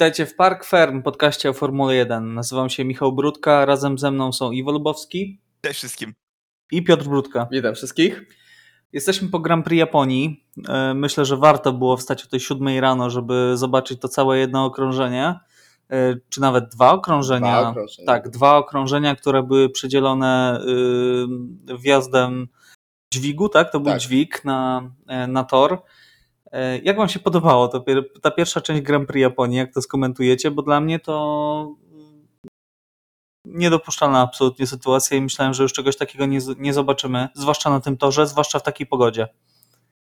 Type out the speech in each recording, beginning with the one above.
Witajcie w Park Ferm, podcaście o Formule 1. Nazywam się Michał Brudka, razem ze mną są Iwo Lubowski. Cześć wszystkim. I Piotr Brudka. Witam wszystkich. Jesteśmy po Grand Prix Japonii. E, myślę, że warto było wstać o tej siódmej rano, żeby zobaczyć to całe jedno okrążenie, e, czy nawet dwa okrążenia. Dwa okrążenia. Tak, dwa okrążenia, które były przedzielone wjazdem dźwigu, tak? To był tak. dźwig na, e, na tor. E, jak Wam się podobało to, ta pierwsza część Grand Prix Japonii? Jak to skomentujecie? Bo dla mnie to niedopuszczalna absolutnie sytuacja i myślałem, że już czegoś takiego nie, nie zobaczymy, zwłaszcza na tym torze, zwłaszcza w takiej pogodzie.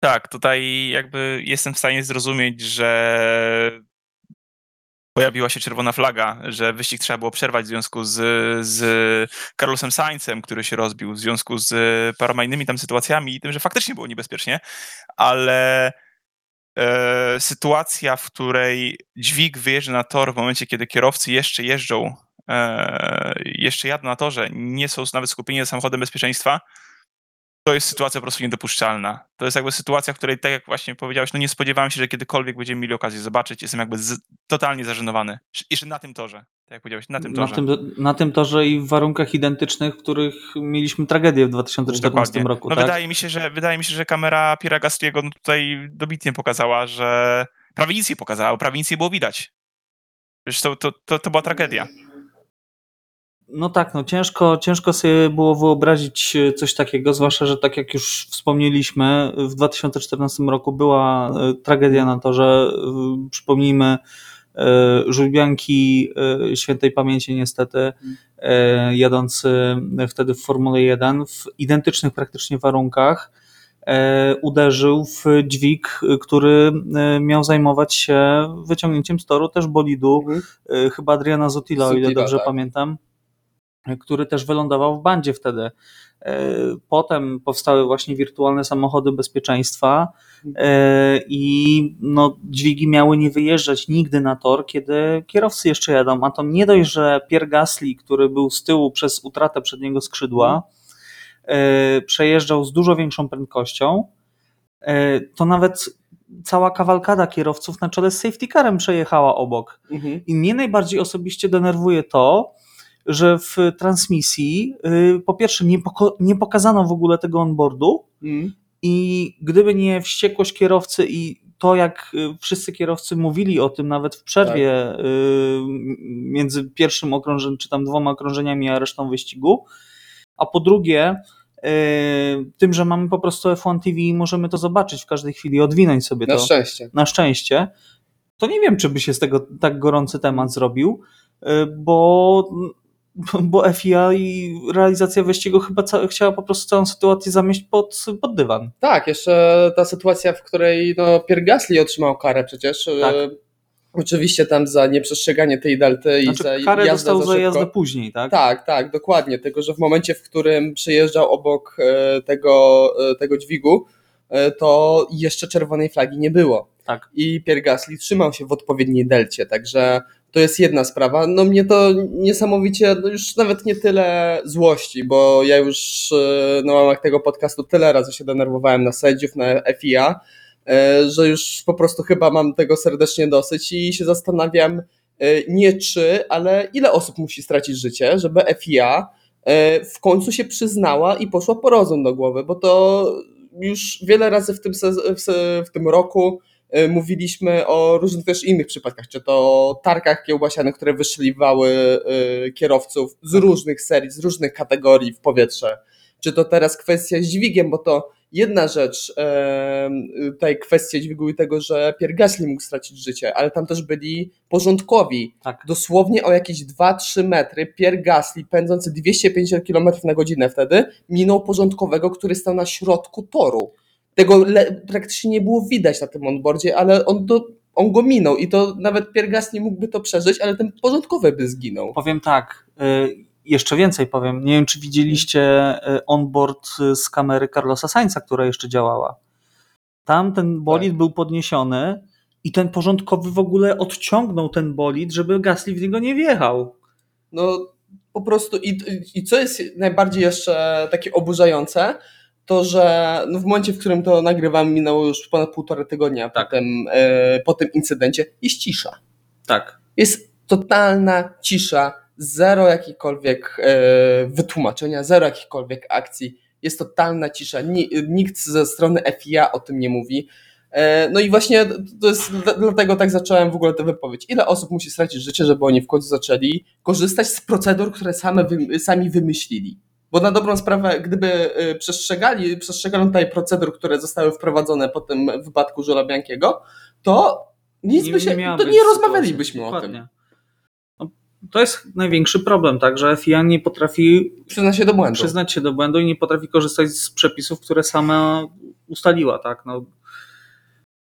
Tak, tutaj jakby jestem w stanie zrozumieć, że pojawiła się czerwona flaga, że wyścig trzeba było przerwać w związku z, z Carlosem Sainzem, który się rozbił, w związku z paroma innymi tam sytuacjami i tym, że faktycznie było niebezpiecznie, ale e, sytuacja, w której dźwig wyjeżdża na tor w momencie, kiedy kierowcy jeszcze jeżdżą, e, jeszcze jadą na torze, nie są nawet skupieni na samochodem bezpieczeństwa, to jest sytuacja po prostu niedopuszczalna. To jest jakby sytuacja, w której, tak jak właśnie powiedziałeś, no nie spodziewałem się, że kiedykolwiek będziemy mieli okazję zobaczyć. Jestem jakby z, totalnie zażenowany. Jeszcze na tym torze, tak jak powiedziałeś, na tym torze. Na tym, na tym torze i w warunkach identycznych, w których mieliśmy tragedię w 2014 Dokładnie. roku. No tak? wydaje mi się, że wydaje mi się, że kamera Piera Gastriego no tutaj dobitnie pokazała, że prawie nic nie pokazała, prawie nic nie było widać. Zresztą to, to, to była tragedia. No tak, no ciężko, ciężko sobie było wyobrazić e, coś takiego, zwłaszcza, że tak jak już wspomnieliśmy, w 2014 roku była e, tragedia na to, że przypomnijmy żubianki e, świętej pamięci niestety, jadący wtedy w Formule 1 w identycznych praktycznie warunkach, uderzył w dźwig, który miał zajmować się wyciągnięciem z toru też bolidu, mhm. chyba Adriana Zutila, o ile dobrze tak. pamiętam który też wylądował w bandzie wtedy. E, potem powstały właśnie wirtualne samochody bezpieczeństwa e, i no, dźwigi miały nie wyjeżdżać nigdy na tor, kiedy kierowcy jeszcze jadą. A to nie dość, że Pierre Gasly, który był z tyłu przez utratę przedniego skrzydła, e, przejeżdżał z dużo większą prędkością, to nawet cała kawalkada kierowców na czele z safety carem przejechała obok. Mhm. I mnie najbardziej osobiście denerwuje to, że w transmisji y, po pierwsze nie, nie pokazano w ogóle tego onboardu mm. i gdyby nie wściekłość kierowcy i to, jak y, wszyscy kierowcy mówili o tym nawet w przerwie tak. Y, między pierwszym okrążeniem, czy tam dwoma okrążeniami, a resztą wyścigu, a po drugie tym, że mamy po prostu F1 TV i możemy to zobaczyć w każdej chwili, odwinąć sobie na to. Na szczęście. Na szczęście. To nie wiem, czy by się z tego tak gorący temat zrobił, bo bo FIA i realizacja wyścigu chyba chciała po prostu całą sytuację zamieść pod, pod dywan. Tak, jeszcze ta sytuacja, w której no, Pierre Gasly otrzymał karę przecież. Tak. E, oczywiście tam za nieprzestrzeganie tej delty znaczy, i za karę jazdę dostał za, za jazdę później, tak? Tak, tak, dokładnie. Tylko, że w momencie, w którym przejeżdżał obok e, tego, e, tego dźwigu, to jeszcze czerwonej flagi nie było. Tak. I Pierre Gasly trzymał się w odpowiedniej delcie, także to jest jedna sprawa. No mnie to niesamowicie, no już nawet nie tyle złości, bo ja już e, na łamach tego podcastu tyle razy się denerwowałem na sędziów, na FIA, e, że już po prostu chyba mam tego serdecznie dosyć i się zastanawiam e, nie czy, ale ile osób musi stracić życie, żeby FIA w końcu się przyznała i poszła po rozum do głowy, bo to już wiele razy w tym, w tym roku mówiliśmy o różnych też innych przypadkach, czy to tarkach kiełbasianych, które wyszliwały e, kierowców z różnych serii, z różnych kategorii w powietrze, czy to teraz kwestia z dźwigiem, bo to jedna rzecz, e, tutaj kwestia dźwigu i tego, że Pierre Gasly mógł stracić życie, ale tam też byli porządkowi. Tak. Dosłownie o jakieś 2-3 metry Pierre Gasly, pędzący 250 km na godzinę wtedy, minął porządkowego, który stał na środku toru. Tego praktycznie nie było widać na tym onboardzie, ale on, on go minął i to nawet Piergas nie mógłby to przeżyć, ale ten porządkowy by zginął. Powiem tak, y, jeszcze więcej powiem. Nie wiem, czy widzieliście y, onboard z kamery Carlosa Sainza, która jeszcze działała. Tam ten bolid tak. był podniesiony i ten porządkowy w ogóle odciągnął ten bolid, żeby Gasly w niego nie wjechał. No po prostu i, i co jest najbardziej jeszcze takie oburzające, to, że no w momencie, w którym to nagrywam, minęło już ponad półtora tygodnia tak. po, tym, e, po tym incydencie, jest cisza. Tak. Jest totalna cisza, zero jakichkolwiek e, wytłumaczenia, zero jakichkolwiek akcji. Jest totalna cisza. Ni, nikt ze strony FIA o tym nie mówi. E, no i właśnie to jest dlatego tak zacząłem w ogóle tę wypowiedź. Ile osób musi stracić życie, żeby oni w końcu zaczęli korzystać z procedur, które same sami wymyślili? Bo na dobrą sprawę, gdyby e, przestrzegali, przestrzegano tutaj procedur, które zostały wprowadzone po tym wypadku Żula Biankiego, to nic by się, to nie rozmawialibyśmy o tym. No, to jest największy problem, tak, że FIA nie potrafi przyznać się do błędu. Przyznać się do błędu i nie potrafi korzystać z przepisów, które sama ustaliła, tak. No,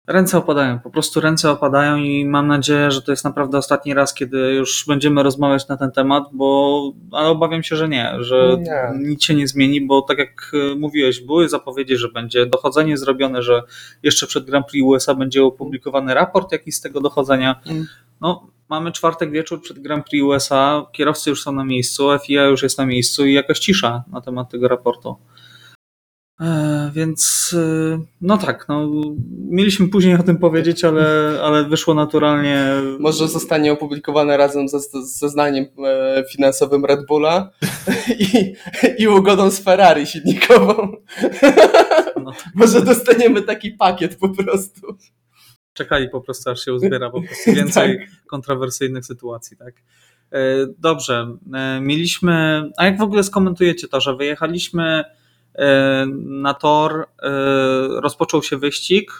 ręce opadają, po prostu ręce opadają i mam nadzieję, że to jest naprawdę ostatni raz, kiedy już będziemy rozmawiać na ten temat, bo ale obawiam się, że nie, że nie. nic się nie zmieni, bo tak jak e, mówiłeś, były zapowiedzi, że będzie dochodzenie zrobione, że jeszcze przed Grand Prix USA będzie opublikowany raport jakiś z tego dochodzenia. Mm. No, mamy czwartek wieczór przed Grand Prix USA, kierowcy już są na miejscu, FIA już jest na miejscu i jakaś cisza na temat tego raportu. E, więc e, no tak, no, mieliśmy później o tym powiedzieć, ale, ale wyszło naturalnie. Może zostanie opublikowane razem ze zeznaniem e, finansowym Red Bulla i, i ugodą z Ferrari silnikową. No. Może dostaniemy taki pakiet po prostu. Czekali po prostu, aż się uzbiera po prostu więcej tak. kontrowersyjnych sytuacji, tak. Dobrze, mieliśmy. A jak w ogóle skomentujecie to, że wyjechaliśmy na tor e, rozpoczął się wyścig,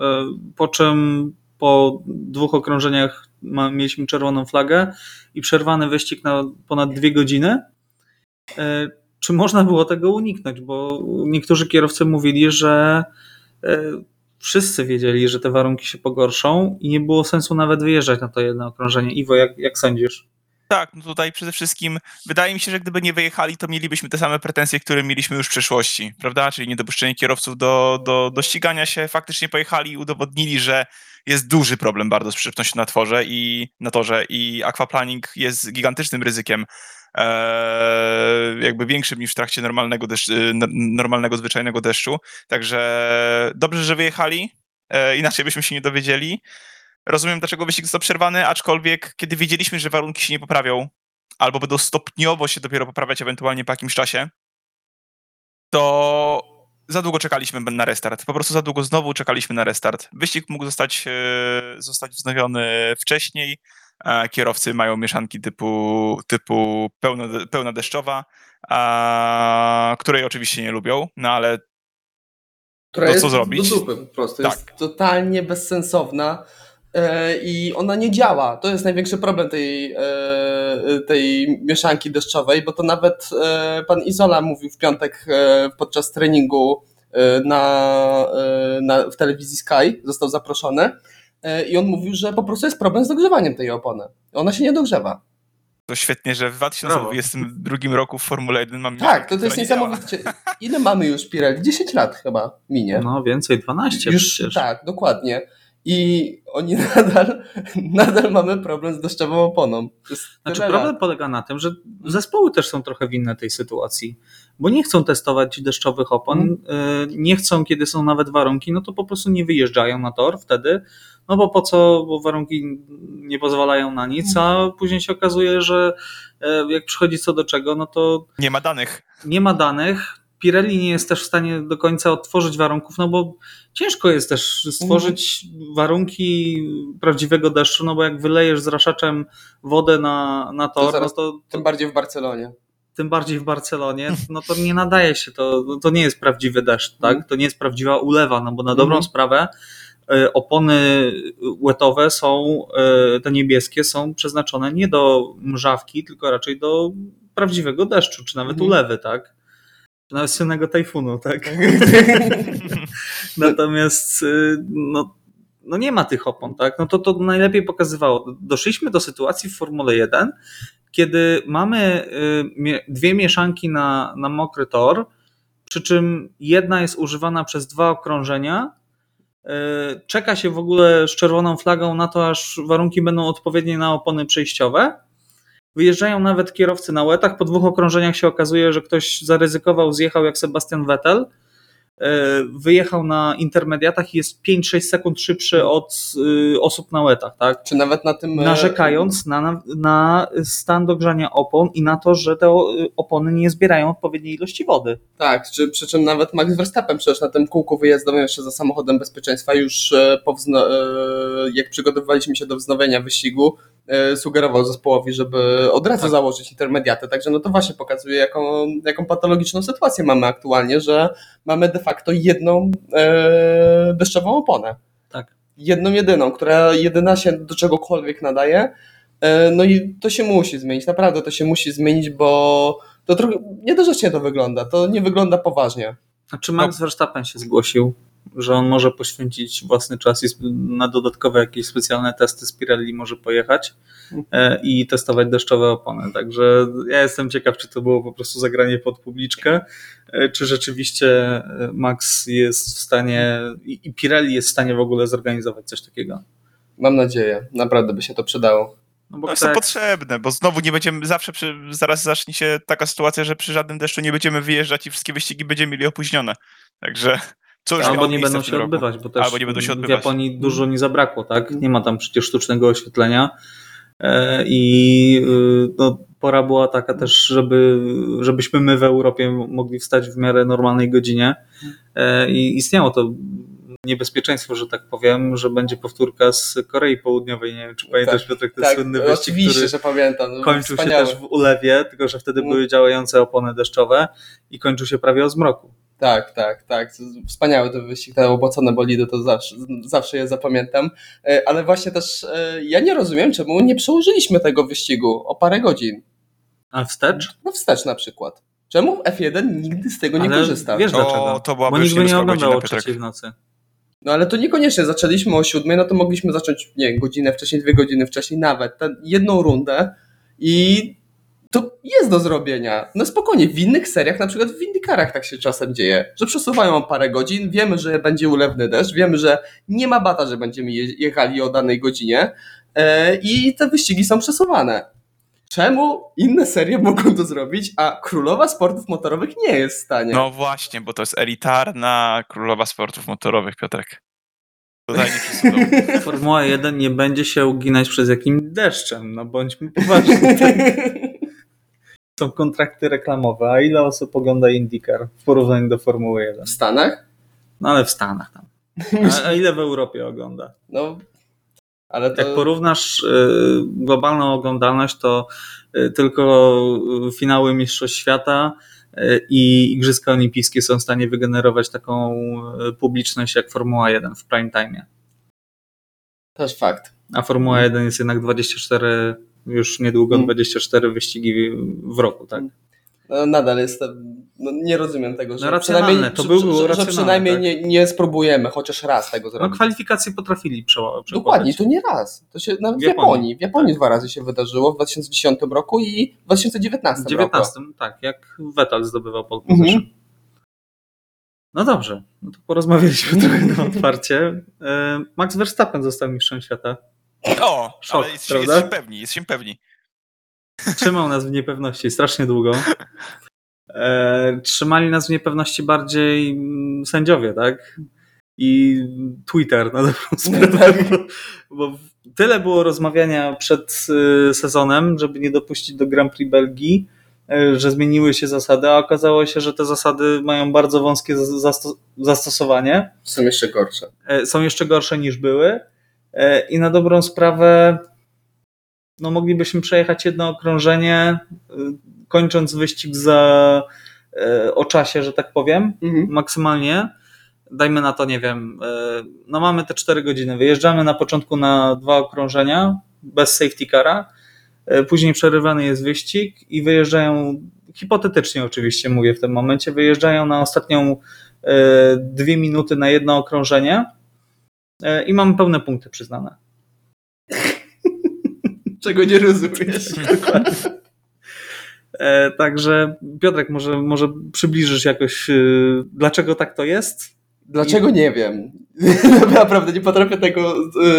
e, po czym po dwóch okrążeniach mieliśmy czerwoną flagę i przerwany wyścig na ponad dwie godziny. Czy można było tego uniknąć? Bo niektórzy kierowcy mówili, że wszyscy wiedzieli, że te warunki się pogorszą i nie było sensu nawet wyjeżdżać na to jedno okrążenie. Iwo, jak, jak sądzisz? Tak, no tutaj przede wszystkim wydaje mi się, że gdyby nie wyjechali, to mielibyśmy te same pretensje, które mieliśmy już w przeszłości, prawda? Czyli niedopuszczenie kierowców do, do, do ścigania się. Faktycznie pojechali i udowodnili, że jest duży problem bardzo z przyczepnością na tworze i na torze i aquaplaning jest gigantycznym ryzykiem, e, jakby większym niż w trakcie normalnego, deszcz, normalnego zwyczajnego deszczu. Także dobrze, że wyjechali, e, inaczej byśmy się nie dowiedzieli. Rozumiem, dlaczego wyścig został przerwany, aczkolwiek kiedy wiedzieliśmy, że warunki się nie poprawią, albo będą stopniowo się dopiero poprawiać ewentualnie po jakimś czasie, to za długo czekaliśmy na restart. Po prostu za długo znowu czekaliśmy na restart. Wyścig mógł zostać, e, zostać wznowiony wcześniej. Kierowcy mają mieszanki typu, typu pełno, pełna deszczowa, a, której oczywiście nie lubią, no ale Która to co zrobić? Do dupy po prostu. Tak. Jest totalnie bezsensowna. E, i ona nie działa. To jest największy problem tej, e, tej mieszanki deszczowej, bo to nawet e, pan Izola mówił w piątek podczas treningu na, na, w telewizji Sky, został zaproszony i on mówił, że po prostu jest problem z dogrzewaniem tej opony. Ona się nie dogrzewa. To świetnie, że w 2022 Brawo. roku w Formule 1 mamy. Tak, to, to jest niesamowicie. Ile mamy już Pirelli? 10 lat chyba minie. No więcej, 12 już. Przecież. Tak, dokładnie i oni nadal, nadal mamy problem z deszczową oponą. Znaczy problem lat. polega na tym, że zespoły też są trochę winne tej sytuacji, bo nie chcą testować deszczowych opon, mm. nie chcą, kiedy są nawet warunki, no to po prostu nie wyjeżdżają na tor wtedy, no bo po co, bo warunki nie pozwalają na nic, a mhm. później się okazuje, że e, jak przychodzi co do czego, no to... Nie ma danych. Nie ma danych, Pirelli nie jest też w stanie do końca odtworzyć warunków, no bo ciężko jest też stworzyć warunki prawdziwego deszczu, no bo jak wylejesz zraszaczem wodę na, na tor, to, no to, Tym bardziej w Barcelonie. Tym bardziej w Barcelonie, no to nie nadaje się, to, to nie jest prawdziwy deszcz, tak? Mm. To nie jest prawdziwa ulewa, no bo na dobrą mm. sprawę e, opony łetowe są, e, te niebieskie są przeznaczone nie do mrzawki, tylko raczej do prawdziwego deszczu, czy nawet mhm. ulewy, tak? Nawet słynnego tajfunu, tak? tak. Natomiast y, no, no nie ma tych opon, tak? No to to najlepiej pokazywało. Doszliśmy do sytuacji w Formule 1, kiedy mamy y, dwie mieszanki na, na mokry tor, przy czym jedna jest używana przez dwa okrążenia. Y, czeka się w ogóle z czerwoną flagą na to, aż warunki będą odpowiednie na opony przejściowe Wyjeżdżają nawet kierowcy na łetach. Po dwóch okrążeniach się okazuje, że ktoś zaryzykował, zjechał jak Sebastian Vettel. e, wyjechał na intermediatach i jest 5-6 sekund szybszy od y, osób na łetach, tak? Czy nawet na tym... e, Narzekając na, na, stan dogrzania opon i na to, że te opony nie zbierają odpowiedniej ilości wody. Tak, czy, przy czym nawet Max Verstappen przecież na tym kółku wyjazdowym jeszcze za samochodem bezpieczeństwa już e, po jak przygotowywaliśmy się do wznowienia wyścigu, sugerował zespołowi, żeby od razu Tak. założyć intermediaty. Także no to właśnie pokazuje, jaką, jaką patologiczną sytuację mamy aktualnie, że mamy de facto jedną e, deszczową oponę. Tak. Jedną jedyną, która jedyna się do czegokolwiek nadaje. E, No i to się musi zmienić, naprawdę to się musi zmienić, bo to trochę niedorzecznie to wygląda, to nie wygląda poważnie. A czy Max Verstappen się zgłosił, że on może poświęcić własny czas i na dodatkowe jakieś specjalne testy z Pirelli może pojechać e, i testować deszczowe opony. Także ja jestem ciekaw, czy to było po prostu zagranie pod publiczkę, e, czy rzeczywiście e, Max jest w stanie i Pirelli jest w stanie w ogóle zorganizować coś takiego. Mam nadzieję, naprawdę by się to przydało. No bo To jest to tak, potrzebne, bo znowu nie będziemy, zawsze przy, zaraz zacznie się taka sytuacja, że przy żadnym deszczu nie będziemy wyjeżdżać i wszystkie wyścigi będziemy mieli opóźnione. Także co już albo nie będą w się roku. odbywać, bo też Albo nie będą się w odbywać. Japonii dużo nie zabrakło, tak? Nie ma tam przecież sztucznego oświetlenia E, i y, no, pora była taka też, żeby, żebyśmy my w Europie mogli wstać w miarę normalnej godzinie E, i istniało to niebezpieczeństwo, że tak powiem, że będzie powtórka z Korei Południowej. Nie wiem, czy pamiętasz Piotrek, ten tak, słynny wyścig, oczywiście, który że pamiętam. no, kończył wspaniały. się też w ulewie, tylko że wtedy Mm. były działające opony deszczowe i kończył się prawie o zmroku. Tak, tak, tak. Wspaniały ten wyścig, te obłocone bolidy, to zawsze, zawsze je zapamiętam. E, Ale właśnie też e, ja nie rozumiem, czemu nie przełożyliśmy tego wyścigu o parę godzin. A wstecz? No wstecz na przykład. Czemu F1 nigdy z tego nie Ale korzysta? Wiesz To- dlaczego? to byłaby Bo już nikt by nie oglądał o trzeciej w nocy. No ale to niekoniecznie. Zaczęliśmy o siódmej, no to mogliśmy zacząć, nie wiem, godzinę wcześniej, dwie godziny wcześniej, nawet tę jedną rundę i to jest do zrobienia. No spokojnie, w innych seriach, na przykład w Indykarach tak się czasem dzieje, że przesuwają o parę godzin, wiemy, że będzie ulewny deszcz, wiemy, że nie ma bata, że będziemy je- jechali o danej godzinie e, i te wyścigi są przesuwane. Czemu inne serie mogą to zrobić, a królowa sportów motorowych nie jest w stanie? No właśnie, bo to jest elitarna królowa sportów motorowych, Piotrek. Formuła 1 nie będzie się uginać przez jakim deszczem, no bądźmy poważni. Są kontrakty reklamowe, a ile osób ogląda IndyCar w porównaniu do Formuły 1? w Stanach? No ale w Stanach tam. A, a ile w Europie ogląda? No, ale to... Jak porównasz y, globalną oglądalność, to y, tylko y, finały Mistrzostw Świata i Igrzyska Olimpijskie są w stanie wygenerować taką publiczność jak Formuła 1 w prime time. Też fakt. A Formuła 1 jest jednak 24, już niedługo Mm. 24 wyścigi w roku, tak? No, nadal jestem. No, nie rozumiem tego, że No, racjonalne, przynajmniej, to że- było że, że, przynajmniej tak. nie, nie spróbujemy chociaż raz tego No zrobić. kwalifikacje potrafili przełożyć. Dokładnie, to nie raz. To się nawet w Japonii. Japonii. W Japonii dwa razy się wydarzyło w 2010 roku i w 2019 W roku. 19, tak, jak Vettel zdobywał pole position. Mhm. No dobrze, no to porozmawialiśmy trochę na otwarcie. E, Max Verstappen został mistrzem świata. O, Szok, ale jest, prawda? jest się pewni, jest się pewni. Trzymał nas w niepewności strasznie długo. E, trzymali nas w niepewności bardziej mm, sędziowie, tak? I Twitter na dobrą sprawę. Bo, bo tyle było rozmawiania przed y, sezonem, żeby nie dopuścić do Grand Prix Belgii, y, że zmieniły się zasady, a okazało się, że te zasady mają bardzo wąskie zas- zasto- zastosowanie. Są jeszcze gorsze. E, są jeszcze gorsze niż były. E, I na dobrą sprawę, no moglibyśmy przejechać jedno okrążenie, y, kończąc wyścig za e, o czasie, że tak powiem, Mhm. maksymalnie. Dajmy na to, nie wiem, e, no mamy te 4 godziny. Wyjeżdżamy na początku na dwa okrążenia bez safety cara. E, Później przerywany jest wyścig i wyjeżdżają, hipotetycznie oczywiście mówię w tym momencie, wyjeżdżają na ostatnią e, dwie minuty na jedno okrążenie e, i mamy pełne punkty przyznane. Czego nie rozumiesz? E, Także Piotrek, może, może przybliżysz jakoś, e, dlaczego tak to jest? Dlaczego nie wiem? Naprawdę nie potrafię tego e,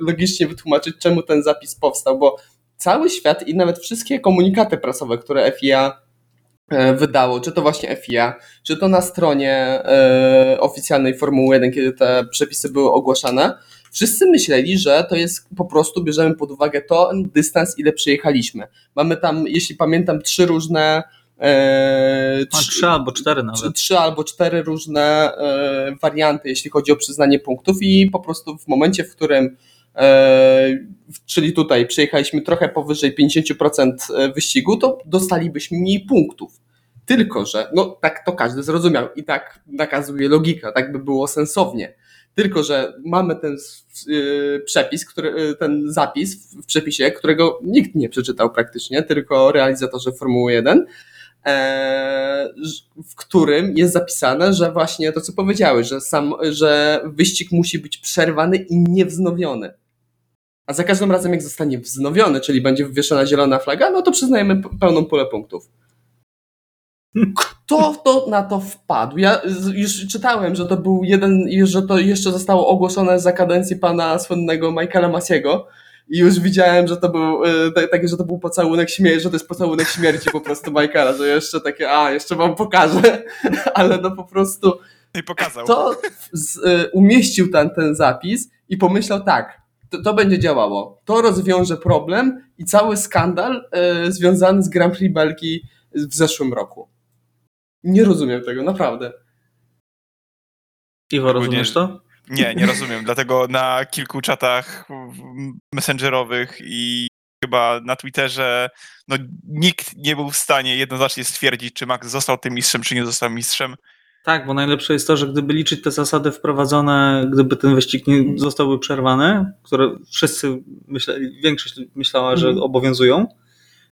logicznie wytłumaczyć, czemu ten zapis powstał, bo cały świat i nawet wszystkie komunikaty prasowe, które FIA e, wydało, czy to właśnie FIA, czy to na stronie e, oficjalnej Formuły 1, kiedy te przepisy były ogłaszane, wszyscy myśleli, że to jest po prostu, bierzemy pod uwagę to dystans, ile przejechaliśmy. Mamy tam, jeśli pamiętam, trzy różne e, A, trzy albo cztery trzy, nawet. trzy albo cztery różne e, warianty, jeśli chodzi o przyznanie punktów i po prostu w momencie, w którym e, czyli tutaj przejechaliśmy trochę powyżej 50% wyścigu, to dostalibyśmy mniej punktów. Tylko, że no tak to każdy zrozumiał i tak nakazuje logika, tak by było sensownie. Tylko, że mamy ten y, przepis, który, ten zapis w, przepisie, którego nikt nie przeczytał praktycznie, tylko realizatorzy Formuły 1, e, w którym jest zapisane, że właśnie to, co powiedziałeś, że, sam, że wyścig musi być przerwany i niewznowiony. A za każdym razem, jak zostanie wznowiony, czyli będzie wywieszona zielona flaga, no to przyznajemy pełną pulę punktów. Kto to na to wpadł? Ja już czytałem, że to był jeden, że to jeszcze zostało ogłoszone za kadencji pana słynnego Michaela Masiego. I już widziałem, że to był e, ta- takie, że to był pocałunek śmierci, że to jest pocałunek śmierci po prostu Michaela, że jeszcze takie, a jeszcze wam pokażę, ale no po prostu I pokazał. to z, y, umieścił ten, ten zapis i pomyślał tak, to, to będzie działało. To rozwiąże problem i cały skandal y, związany z Grand Prix Belgii w zeszłym roku. Nie rozumiem tego, naprawdę. Iwo, rozumiesz to? Nie, nie rozumiem. Dlatego na kilku czatach messengerowych i chyba na Twitterze no, nikt nie był w stanie jednoznacznie stwierdzić, czy Max został tym mistrzem, czy nie został mistrzem. Tak, bo najlepsze jest to, że gdyby liczyć te zasady wprowadzone, gdyby ten wyścig nie zostałby przerwany, które wszyscy myśleli, większość myślała, że Mhm. obowiązują,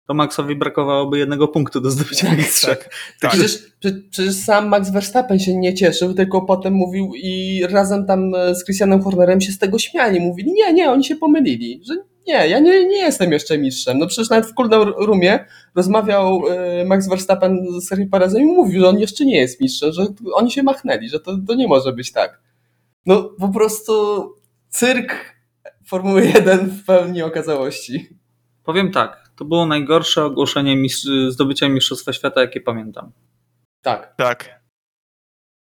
to Maxowi brakowałoby jednego punktu do zdobycia mistrza. Tak. Tak. Przecież, prze- przecież sam Max Verstappen się nie cieszył, tylko potem mówił i razem tam e, z Christianem Hornerem się z tego śmiali. Mówili, nie, nie, oni się pomylili, że nie, ja nie, nie jestem jeszcze mistrzem. No przecież nawet w Cooldown Roomie rozmawiał e, Max Verstappen z Sergio Perezem i mówił, że on jeszcze nie jest mistrzem, że oni się machnęli, że to, to nie może być tak. No po prostu cyrk Formuły 1 w pełni okazałości. Powiem tak, to było najgorsze ogłoszenie mistrz, zdobycia Mistrzostwa Świata, jakie pamiętam. Tak. Tak.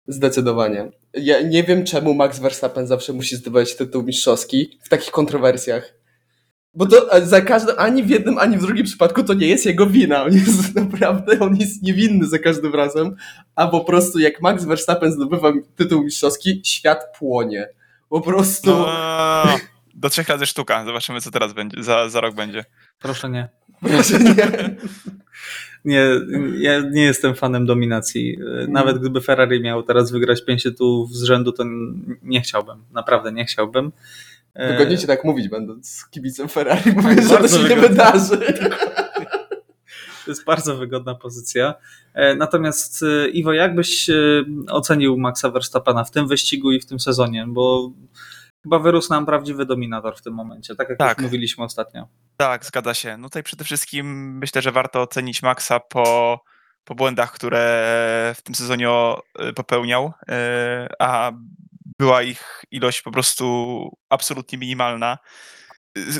Zdecydowanie. Ja nie wiem, czemu Max Verstappen zawsze musi zdobywać tytuł mistrzowski w takich kontrowersjach. Bo to e, za każdym, ani w jednym, ani w drugim przypadku to nie jest jego wina. On jest naprawdę, on jest niewinny za każdym razem. A po prostu jak Max Verstappen zdobywa tytuł mistrzowski, świat płonie. Po prostu. No, do trzech razy sztuka. Zobaczymy, co teraz będzie, za, za rok będzie. Proszę nie. Proszę nie. Nie, ja nie jestem fanem dominacji. Nawet gdyby Ferrari miał teraz wygrać 5 tytułów z rzędu, to nie chciałbym. Naprawdę nie chciałbym. E, Wygodnie ci tak mówić, będąc kibicem Ferrari, bo wiesz, że to się nie wygodnie. wydarzy. To jest bardzo wygodna pozycja. E, Natomiast e, Iwo, jak byś ocenił Maxa Verstappena w tym wyścigu i w tym sezonie? Bo chyba wyrósł nam prawdziwy dominator w tym momencie, tak jak Tak. już mówiliśmy ostatnio. Tak, zgadza się. No tutaj przede wszystkim myślę, że warto ocenić Maxa po, po błędach, które w tym sezonie o- popełniał, e, a była ich ilość po prostu absolutnie minimalna.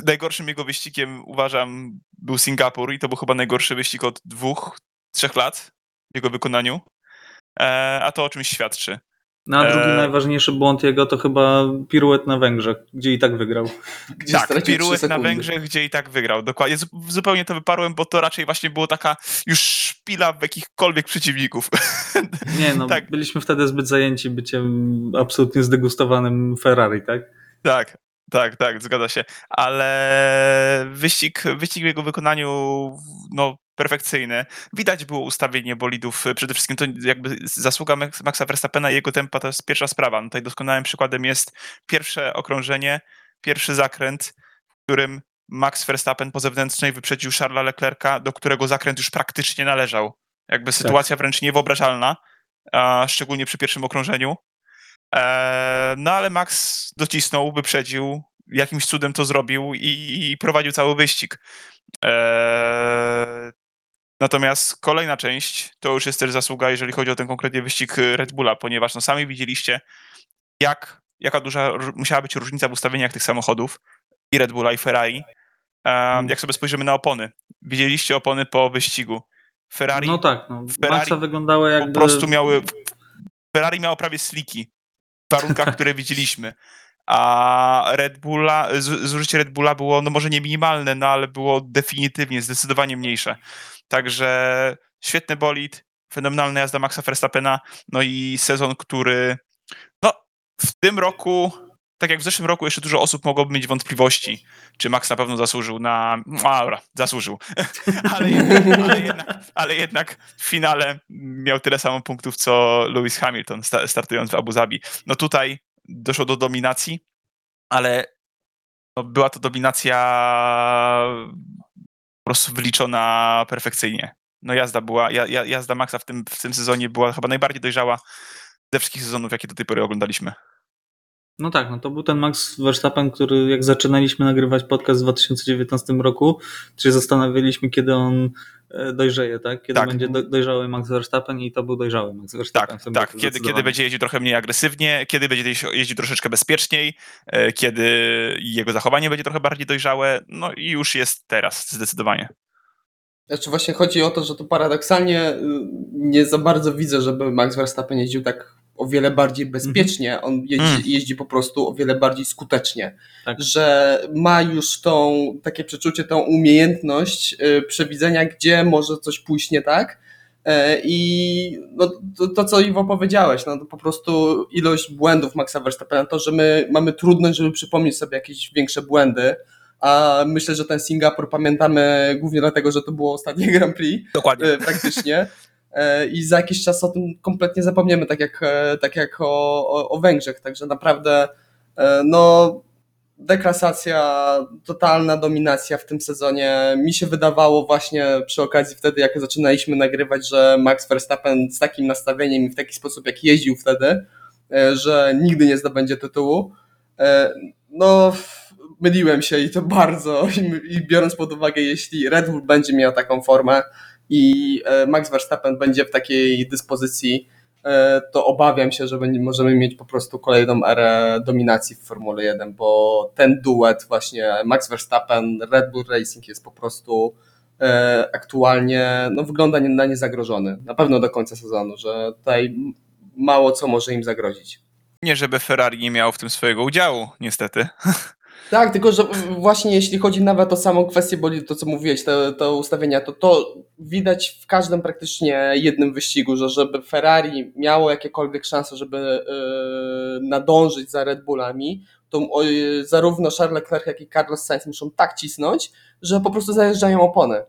Najgorszym jego wyścigiem uważam był Singapur i to był chyba najgorszy wyścig od dwóch, trzech lat w jego wykonaniu. E, A to o czymś świadczy. No a drugi E, najważniejszy błąd jego to chyba piruet na Węgrzech, gdzie i tak wygrał. Gdzie tak, piruet na. Węgrzech, gdzie i tak wygrał. Dokładnie. Zu- Zupełnie to wyparłem, bo to raczej właśnie było taka już szpila w jakichkolwiek przeciwników. Nie no, Tak. byliśmy wtedy zbyt zajęci byciem absolutnie zdegustowanym Ferrari, tak? tak, tak, tak, zgadza się. Ale wyścig, wyścig w jego wykonaniu no, perfekcyjny. Widać było ustawienie bolidów. Przede wszystkim to jakby zasługa Max- Maxa Verstappena i jego tempa to jest pierwsza sprawa. No, tutaj doskonałym przykładem jest pierwsze okrążenie, pierwszy zakręt, w którym Max Verstappen po zewnętrznej wyprzedził Charlesa Leclerca, do którego zakręt już praktycznie należał. Jakby sytuacja wręcz niewyobrażalna, a szczególnie przy pierwszym okrążeniu. Eee, no ale Max docisnął, wyprzedził, jakimś cudem to zrobił i, i prowadził cały wyścig. Eee, natomiast kolejna część to już jest też zasługa, jeżeli chodzi o ten konkretnie wyścig Red Bulla, ponieważ no sami widzieliście, jak, jaka duża musiała być różnica w ustawieniach tych samochodów i Red Bulla i Ferrari. Eee, jak sobie spojrzymy na opony. Widzieliście opony po wyścigu. Ferrari No tak, no. Ferrari Maxa jakby... po prostu miały. Ferrari miało prawie sliki warunkach, które widzieliśmy. A Red Bulla, zużycie Red Bulla było, no może nie minimalne, no ale było definitywnie, zdecydowanie mniejsze. Także świetny bolid, fenomenalna jazda Maxa Verstappena, no i sezon, który no w tym roku, tak jak w zeszłym roku, jeszcze dużo osób mogłoby mieć wątpliwości, czy Max na pewno zasłużył na... A, dobra, zasłużył. ale, jednak, ale, jednak, ale jednak w finale miał tyle samo punktów, co Lewis Hamilton sta- startując w Abu Zabi. No tutaj doszło do dominacji, ale no, była to dominacja po prostu wyliczona perfekcyjnie. No jazda była, ja, ja- jazda Maxa w tym, w tym sezonie była chyba najbardziej dojrzała ze wszystkich sezonów, jakie do tej pory oglądaliśmy. No tak, no to był ten Max Verstappen, który jak zaczynaliśmy nagrywać podcast w 2019 roku, to się zastanawialiśmy, kiedy on e, dojrzeje, tak? Kiedy Tak. będzie do, dojrzały Max Verstappen i to był dojrzały Max Verstappen. Tak, w tym tak. roku, Kiedy, kiedy będzie jeździł trochę mniej agresywnie, kiedy będzie jeździł- jeździł troszeczkę bezpieczniej, e, kiedy jego zachowanie będzie trochę bardziej dojrzałe, no i już jest teraz, zdecydowanie. Znaczy właśnie chodzi o to, że to paradoksalnie y, nie za bardzo widzę, żeby Max Verstappen jeździł tak o wiele bardziej bezpiecznie. On jeździ, Mm. jeździ po prostu o wiele bardziej skutecznie. Tak. Że ma już tą, takie przeczucie, tą umiejętność y, przewidzenia, gdzie może coś pójść nie tak. E, I no, to, to, co Iwo powiedziałeś, no to po prostu ilość błędów Maxa Verstappena, to, że my mamy trudność, żeby przypomnieć sobie jakieś większe błędy, a myślę, że ten Singapur pamiętamy głównie dlatego, że to było ostatnie Grand Prix Dokładnie. e, praktycznie. E, I za jakiś czas o tym kompletnie zapomniemy, tak jak, e, tak jak o, o, o Węgrzech. Także naprawdę e, no, deklasacja, totalna dominacja w tym sezonie. Mi się wydawało właśnie przy okazji wtedy, jak zaczynaliśmy nagrywać, że Max Verstappen z takim nastawieniem i w taki sposób, jak jeździł wtedy, że nigdy nie zdobędzie tytułu. No, myliłem się i to bardzo. I biorąc pod uwagę, jeśli Red Bull będzie miał taką formę i e, Max Verstappen będzie w takiej dyspozycji, e, to obawiam się, że możemy mieć po prostu kolejną erę dominacji w Formule 1, bo ten duet właśnie Max Verstappen, Red Bull Racing jest po prostu e, aktualnie, no wygląda na niezagrożony. Na pewno do końca sezonu, że tutaj mało co może im zagrozić. Nie, żeby Ferrari nie miało w tym swojego udziału, niestety. Tak, tylko że właśnie jeśli chodzi nawet o samą kwestię bolidu, to co mówiłeś, te, te ustawienia, to to widać w każdym praktycznie jednym wyścigu, że żeby Ferrari miało jakiekolwiek szanse, żeby yy, nadążyć za Red Bullami, to yy, zarówno Charles Leclerc, jak i Carlos Sainz muszą tak cisnąć, że po prostu zajeżdżają opony.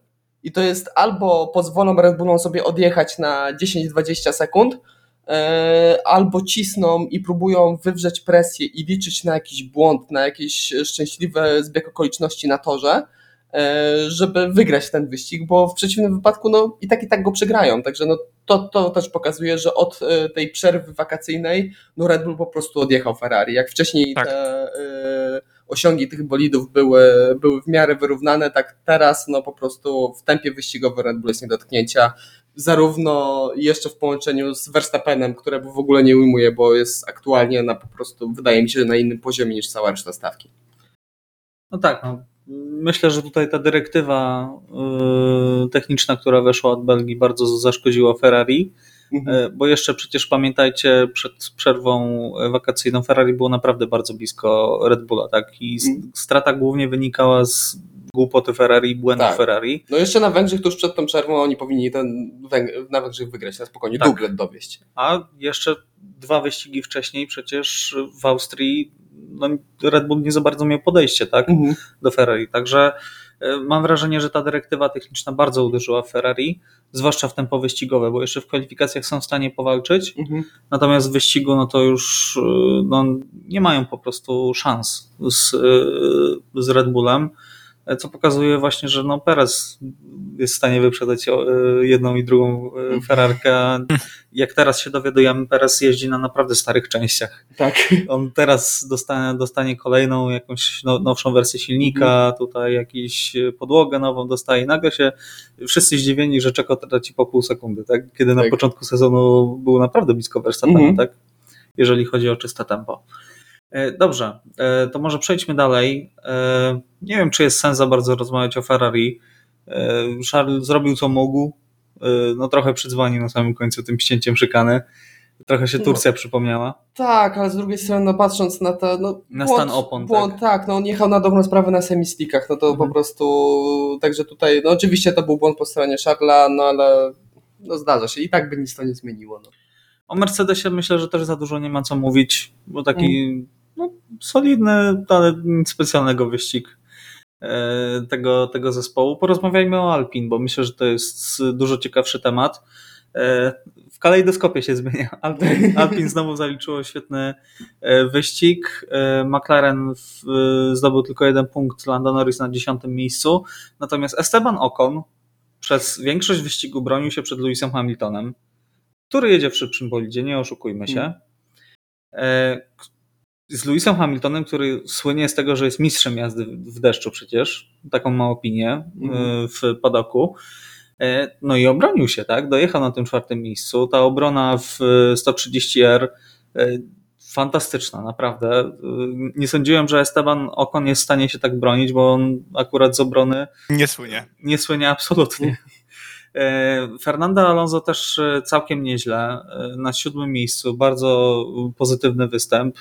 I to jest albo pozwolą Red Bullom sobie odjechać na 10-20 sekund, albo cisną i próbują wywrzeć presję i liczyć na jakiś błąd, na jakieś szczęśliwe zbieg okoliczności na torze, e, żeby wygrać ten wyścig, bo w przeciwnym wypadku no, i tak i tak go przegrają. Także no, to, to też pokazuje, że od e, tej przerwy wakacyjnej no Red Bull po prostu odjechał Ferrari. Jak wcześniej Tak. te e, osiągi tych bolidów były, były w miarę wyrównane, tak teraz no po prostu w tempie wyścigowym Red Bull jest nie do dotknięcia. Zarówno jeszcze w połączeniu z Verstappenem, którego w ogóle nie ujmuje, bo jest aktualnie na po prostu, wydaje mi się, na innym poziomie niż cała reszta stawki. No tak, no. myślę, że tutaj ta dyrektywa yy, techniczna, która weszła od Belgii, bardzo zaszkodziła Ferrari, Mhm. yy, bo jeszcze przecież pamiętajcie, przed przerwą wakacyjną Ferrari było naprawdę bardzo blisko Red Bulla, tak? I Mhm. strata głównie wynikała z głupoty Ferrari i błędów Tak. Ferrari. No jeszcze na Węgrzech tuż przed tą przerwą oni powinni ten Węg- na Węgrzech wygrać na spokojnie, Tak. dublet dowieść. A jeszcze dwa wyścigi wcześniej przecież w Austrii no, Red Bull nie za bardzo miał podejście, tak? Mhm. do Ferrari. Także e, mam wrażenie, że ta dyrektywa techniczna bardzo uderzyła w Ferrari, zwłaszcza w tempo wyścigowe, bo jeszcze w kwalifikacjach są w stanie powalczyć, Mhm. natomiast w wyścigu no to już e, no, nie mają po prostu szans z, e, z Red Bullem, co pokazuje właśnie, że no Perez jest w stanie wyprzedać e, jedną i drugą e, Ferrarkę. a Jak teraz się dowiadujemy, Perez jeździ na naprawdę starych częściach Tak. on teraz dostanie, dostanie kolejną jakąś now- nowszą wersję silnika, tutaj jakąś e, podłogę nową dostaje. Nagle się wszyscy zdziwieni, że Czeko traci po pół sekundy, tak? Kiedy na Tak. początku sezonu był naprawdę blisko Verstappena, Mhm. tak? Jeżeli chodzi o czyste tempo. E, Dobrze, e, to może przejdźmy dalej. E, Nie wiem, czy jest sens za bardzo rozmawiać o Ferrari. Charles zrobił co mógł. no trochę przydzwonił na samym końcu tym ścięciem szykany. Trochę się No. Turcja przypomniała. Tak, ale z drugiej strony, no patrząc na to, no, Na błąd, stan opon, Błąd, tak. tak. no on jechał na dobrą sprawę na semi-stickach, no to Mhm. po prostu, także tutaj, no oczywiście to był błąd po stronie Charlesa, no ale no zdarza się i tak by nic to nie zmieniło. No. O Mercedesie myślę, że też za dużo nie ma co mówić, bo taki Mm. No, solidny, ale nic specjalnego wyścig e, tego, tego zespołu. Porozmawiajmy o Alpin, bo myślę, że to jest dużo ciekawszy temat. E, W kalejdoskopie się zmienia. Alpin, Alpin znowu zaliczyło świetny e, wyścig. McLaren w, zdobył tylko jeden punkt, Lando Norris na dziesiątym miejscu. Natomiast Esteban Ocon przez większość wyścigu bronił się przed Lewisem Hamiltonem, który jedzie w szybszym bolidzie, nie oszukujmy się. Z Lewisem Hamiltonem, który słynie z tego, że jest mistrzem jazdy w deszczu przecież, taką ma opinię e, Mhm. w padoku. E, No i obronił się, tak? Dojechał na tym czwartym miejscu. Ta obrona w e, 130R e, fantastyczna, naprawdę. Nie sądziłem, że Esteban Ocon jest w stanie się tak bronić, bo on akurat z obrony Nie słynie. nie słynie absolutnie. Fernando Alonso też całkiem nieźle. Na siódmym miejscu, bardzo pozytywny występ.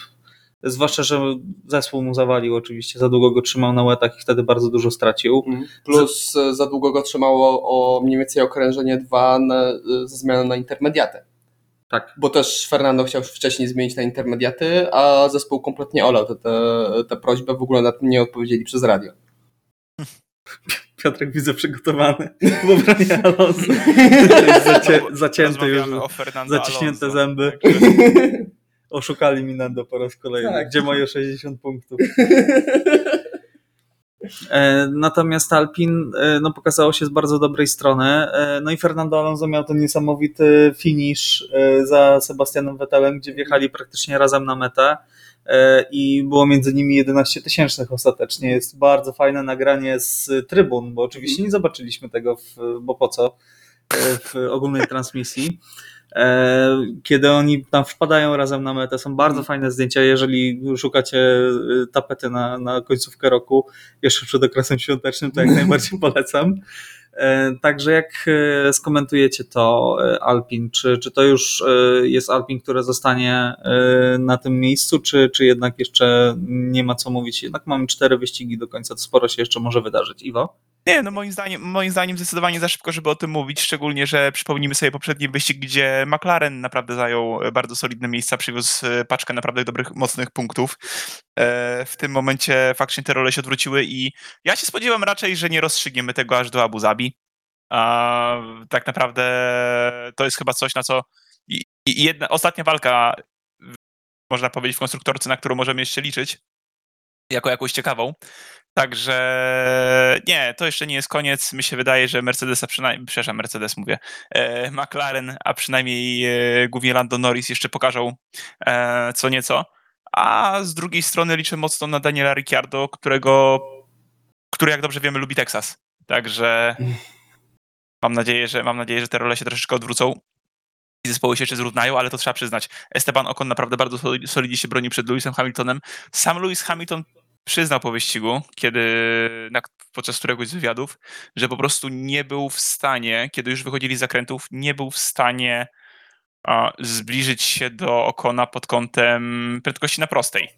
Zwłaszcza, że zespół mu zawalił oczywiście, za długo go trzymał na łetach i wtedy bardzo dużo stracił. Plus e, za długo go trzymało o mniej więcej okrężenie 2 na, e, ze zmianą na intermediaty. Tak. Bo też Fernando chciał wcześniej zmienić na intermediaty, a zespół kompletnie olał tę te, te prośbę, w ogóle na tym nie odpowiedzieli przez radio. Piotrek widzę przygotowany w obronie Alonso. Zacie, zacięty już, Rozmawiamy o Fernando zaciśnięte Alonso. zęby. Oszukali mi Nando po raz kolejny. Tak. Gdzie moje 60 punktów? E, Natomiast Alpin e, no, pokazało się z bardzo dobrej strony. E, No i Fernando Alonso miał ten niesamowity finish za Sebastianem Vettelem, gdzie wjechali praktycznie razem na metę i było między nimi 11 tysięcznych ostatecznie. Jest bardzo fajne nagranie z trybun, bo oczywiście nie zobaczyliśmy tego, w, bo po co, w ogólnej transmisji. E, Kiedy oni tam wpadają razem na metę, są bardzo fajne zdjęcia. Jeżeli szukacie e, tapety na, na końcówkę roku, jeszcze przed okresem świątecznym, to jak najbardziej polecam. E, Także jak e, skomentujecie to Alpin? Czy, czy to już jest Alpin, które zostanie na tym miejscu, czy, czy jednak jeszcze nie ma co mówić? Jednak mamy cztery wyścigi do końca, to sporo się jeszcze może wydarzyć. Iwo? Nie, no moim zdaniem, moim zdaniem zdecydowanie za szybko, żeby o tym mówić, szczególnie, że przypomnijmy sobie poprzedni wyścig, gdzie McLaren naprawdę zajął e, bardzo solidne miejsca, przywiózł e, paczkę naprawdę dobrych, mocnych punktów. E, W tym momencie faktycznie te role się odwróciły i ja się spodziewam raczej, że nie rozstrzygniemy tego aż do Abu Zabi. A tak naprawdę to jest chyba coś, na co jedna, ostatnia walka, można powiedzieć, w konstruktorce, na którą możemy jeszcze liczyć, jako jakąś ciekawą. Także nie, to jeszcze nie jest koniec. Mi się wydaje, że Mercedes, a przynajmniej, przepraszam, Mercedes mówię, e, McLaren, a przynajmniej e, głównie Lando Norris jeszcze pokażą e, co nieco. A z drugiej strony liczę mocno na Daniela Ricciardo, którego, który jak dobrze wiemy lubi Teksas. Także mam nadzieję, że mam nadzieję, że te role się troszeczkę odwrócą i zespoły się jeszcze zrównają, ale to trzeba przyznać. Esteban Ocon naprawdę bardzo solid- solidnie się broni przed Lewisem Hamiltonem. Sam Lewis Hamilton przyznał po wyścigu, kiedy na, podczas któregoś z wywiadów, że po prostu nie był w stanie, kiedy już wychodzili z zakrętów, nie był w stanie a, zbliżyć się do Okona pod kątem prędkości na prostej.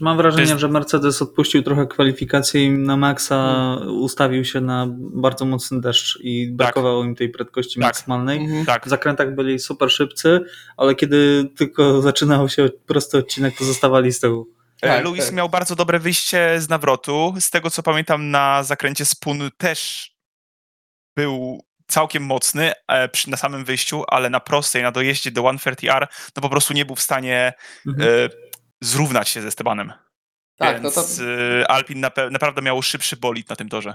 Mam wrażenie, jest- że Mercedes odpuścił trochę kwalifikacje i na maksa ustawił się na bardzo mocny deszcz i brakowało im tej prędkości Tak. maksymalnej. Mhm. Tak, W zakrętach byli super szybcy, ale kiedy tylko zaczynał się prosty odcinek, to zostawali z tyłu. Tak, Lewis tak. miał bardzo dobre wyjście z nawrotu. Z tego co pamiętam, na zakręcie Spun też był całkiem mocny e, przy, na samym wyjściu, ale na prostej, na dojeździe do 130R, no po prostu nie był w stanie Mhm. e, zrównać się ze Estebanem. Tak, no Więc to, e, Alpin nape- naprawdę miał szybszy bolid na tym torze.